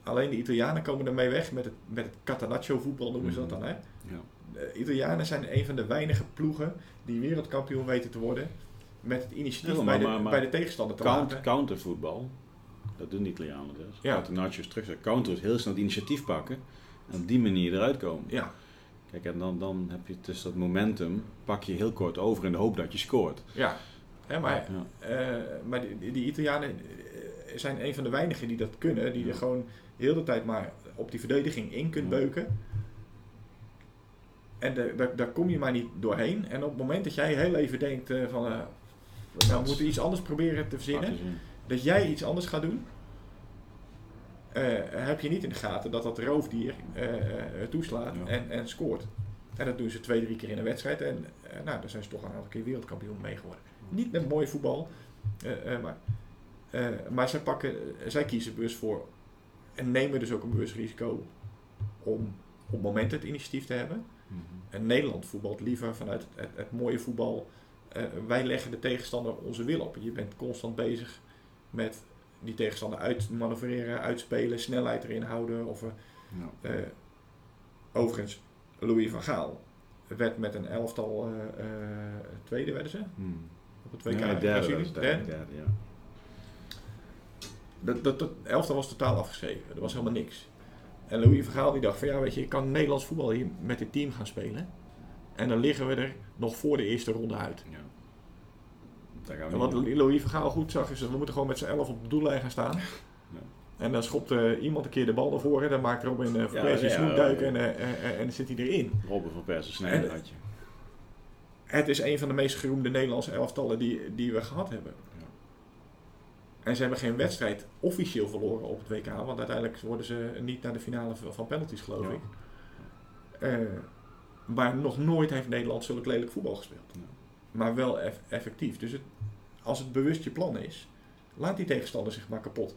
Alleen de Italianen komen ermee weg met het, met het Catanaccio voetbal noemen ze dat dan. Hè? Ja. De Italianen zijn een van de weinige ploegen die wereldkampioen weten te worden met het initiatief Ja, maar- bij, de, maar- maar- bij de tegenstander te Count, countervoetbal, dat doen de Italianen dus. Ja. Uit de nachos terug, counter is heel snel het initiatief pakken en op die manier eruit komen. Ja, Kijk, en dan, dan heb je dus dat momentum, pak je heel kort over in de hoop dat je scoort. ja. Hè, maar Ja. eh, maar die, die- Italianen eh, zijn een van de weinigen die dat kunnen, die Ja. er gewoon heel de tijd maar op die verdediging in kunt beuken. En de- daar- daar kom je maar niet doorheen. En op het moment dat jij heel even denkt eh, van, eh, nou we moeten iets anders proberen te verzinnen, dat jij iets anders gaat doen, eh, heb je niet in de gaten dat dat roofdier toeslaat Ja. en, en scoort. En dat doen ze twee, drie keer in een wedstrijd. En nou, daar zijn ze toch een aantal keer wereldkampioen mee geworden. Niet met mooi voetbal, maar, maar zij, pakken, zij kiezen bewust voor en nemen dus ook een bewust risico om op momenten het initiatief te hebben. Mhm. En Nederland voetbalt liever vanuit het, het, het mooie voetbal. Eh, wij leggen de tegenstander onze wil op. Je bent constant bezig met die tegenstander uitmanoeuvreren, uitspelen, snelheid erin houden. Of, eh, Ja. eh, overigens, Louis van Gaal werd met een elftal tweede, werden ze Mhm. op het WK. Ja, derde, derde, Derde. derde, ja. Dat, dat, dat elftal was totaal afgeschreven. Er was helemaal niks. En Louis van Gaal die dacht van ja, weet je, ik kan Nederlands voetbal hier met dit team gaan spelen. En dan liggen we er nog voor de eerste ronde uit. Ja. Daar gaan we En wat. Louis van Gaal goed zag is dat we moeten gewoon met z'n elf op de doellijn gaan staan. En dan schopt iemand een keer de bal naar voren. Dan maakt Robin uh, Van Ja, Persie ja, ja. en, eh, eh, en dan zit hij erin. Robben van Persen snijden had je. Het is een van de meest geroemde Nederlandse elftallen die, die we gehad hebben. En ze hebben geen wedstrijd officieel verloren op het WK. Want uiteindelijk worden ze niet naar de finale van penalties, geloof Ja. ik. Eh, maar nog nooit heeft Nederland zulk lelijk voetbal gespeeld. Ja. Maar wel eff- effectief. Dus het, als het bewust je plan is, laat die tegenstander zich maar kapot.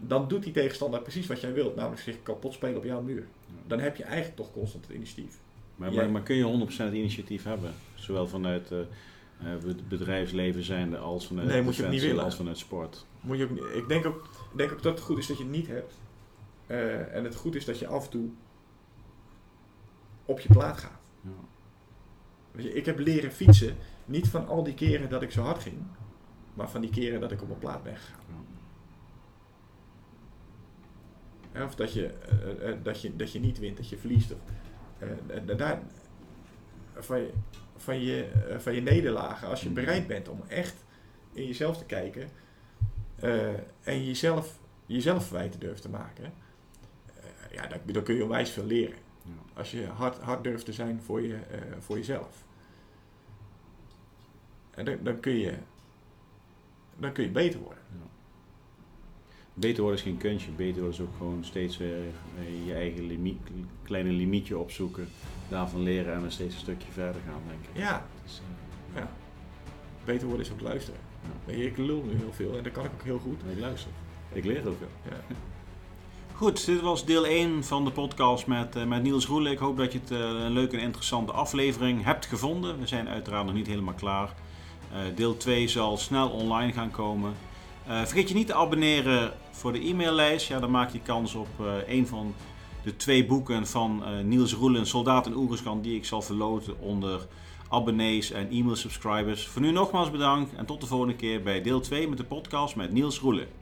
Dan doet die tegenstander precies wat jij wilt, namelijk zich kapot spelen op jouw muur. Ja. Dan heb je eigenlijk toch constant het initiatief. Maar, maar, maar kun je 100% initiatief hebben? Zowel vanuit eh, het bedrijfsleven zijnde als vanuit Nee, moet je ook niet willen. als vanuit sport. Moet je ook, ik, denk ook, ik denk ook dat het goed is dat je het niet hebt. Eh, en het goed is dat je af en toe op je plaat gaat. Ja. Weet je, ik heb leren fietsen, niet van al die keren dat ik zo hard ging, maar van die keren dat ik op mijn plaat ben gegaan. Ja. Hè, Of dat je, eh, eh, dat, je, dat je niet wint, dat je verliest. Of, eh, eh, daar, van, van, je, eh, van je nederlagen, als je Mhm. bereid bent om echt in jezelf te kijken eh, en jezelf, jezelf verwijten durft te maken, eh, ja, dan, dan kun je onwijs veel leren. Ja. Als je hard, hard durft te zijn voor, je, voor jezelf. En dan, dan, kun je, dan kun je beter worden. Beter worden is geen kunstje. Beter worden is ook gewoon steeds weer je eigen limiet, kleine limietje opzoeken. Daarvan leren en dan steeds een stukje verder gaan, denk ik. Ja, Het is, eh, ja. beter worden is ook luisteren. Ja. Ik lul nu heel veel en dat kan ik ook heel goed. ik luister. Ik leer ook veel. Ja. Goed, dit was deel 1 van de podcast met, eh, met Niels Roelen. Ik hoop dat je het eh, een leuke en interessante aflevering hebt gevonden. We zijn uiteraard nog niet helemaal klaar. Eh, deel 2 zal snel online gaan komen. Eh, vergeet je niet te abonneren voor de e-maillijst. Ja, dan maak je kans op eh, een van de twee boeken van eh, Niels Roelen, Soldaat in Oeruzkan, die ik zal verloten onder abonnees en e-mail subscribers. Voor nu nogmaals bedankt en tot de volgende keer bij deel 2 met de podcast met Niels Roelen.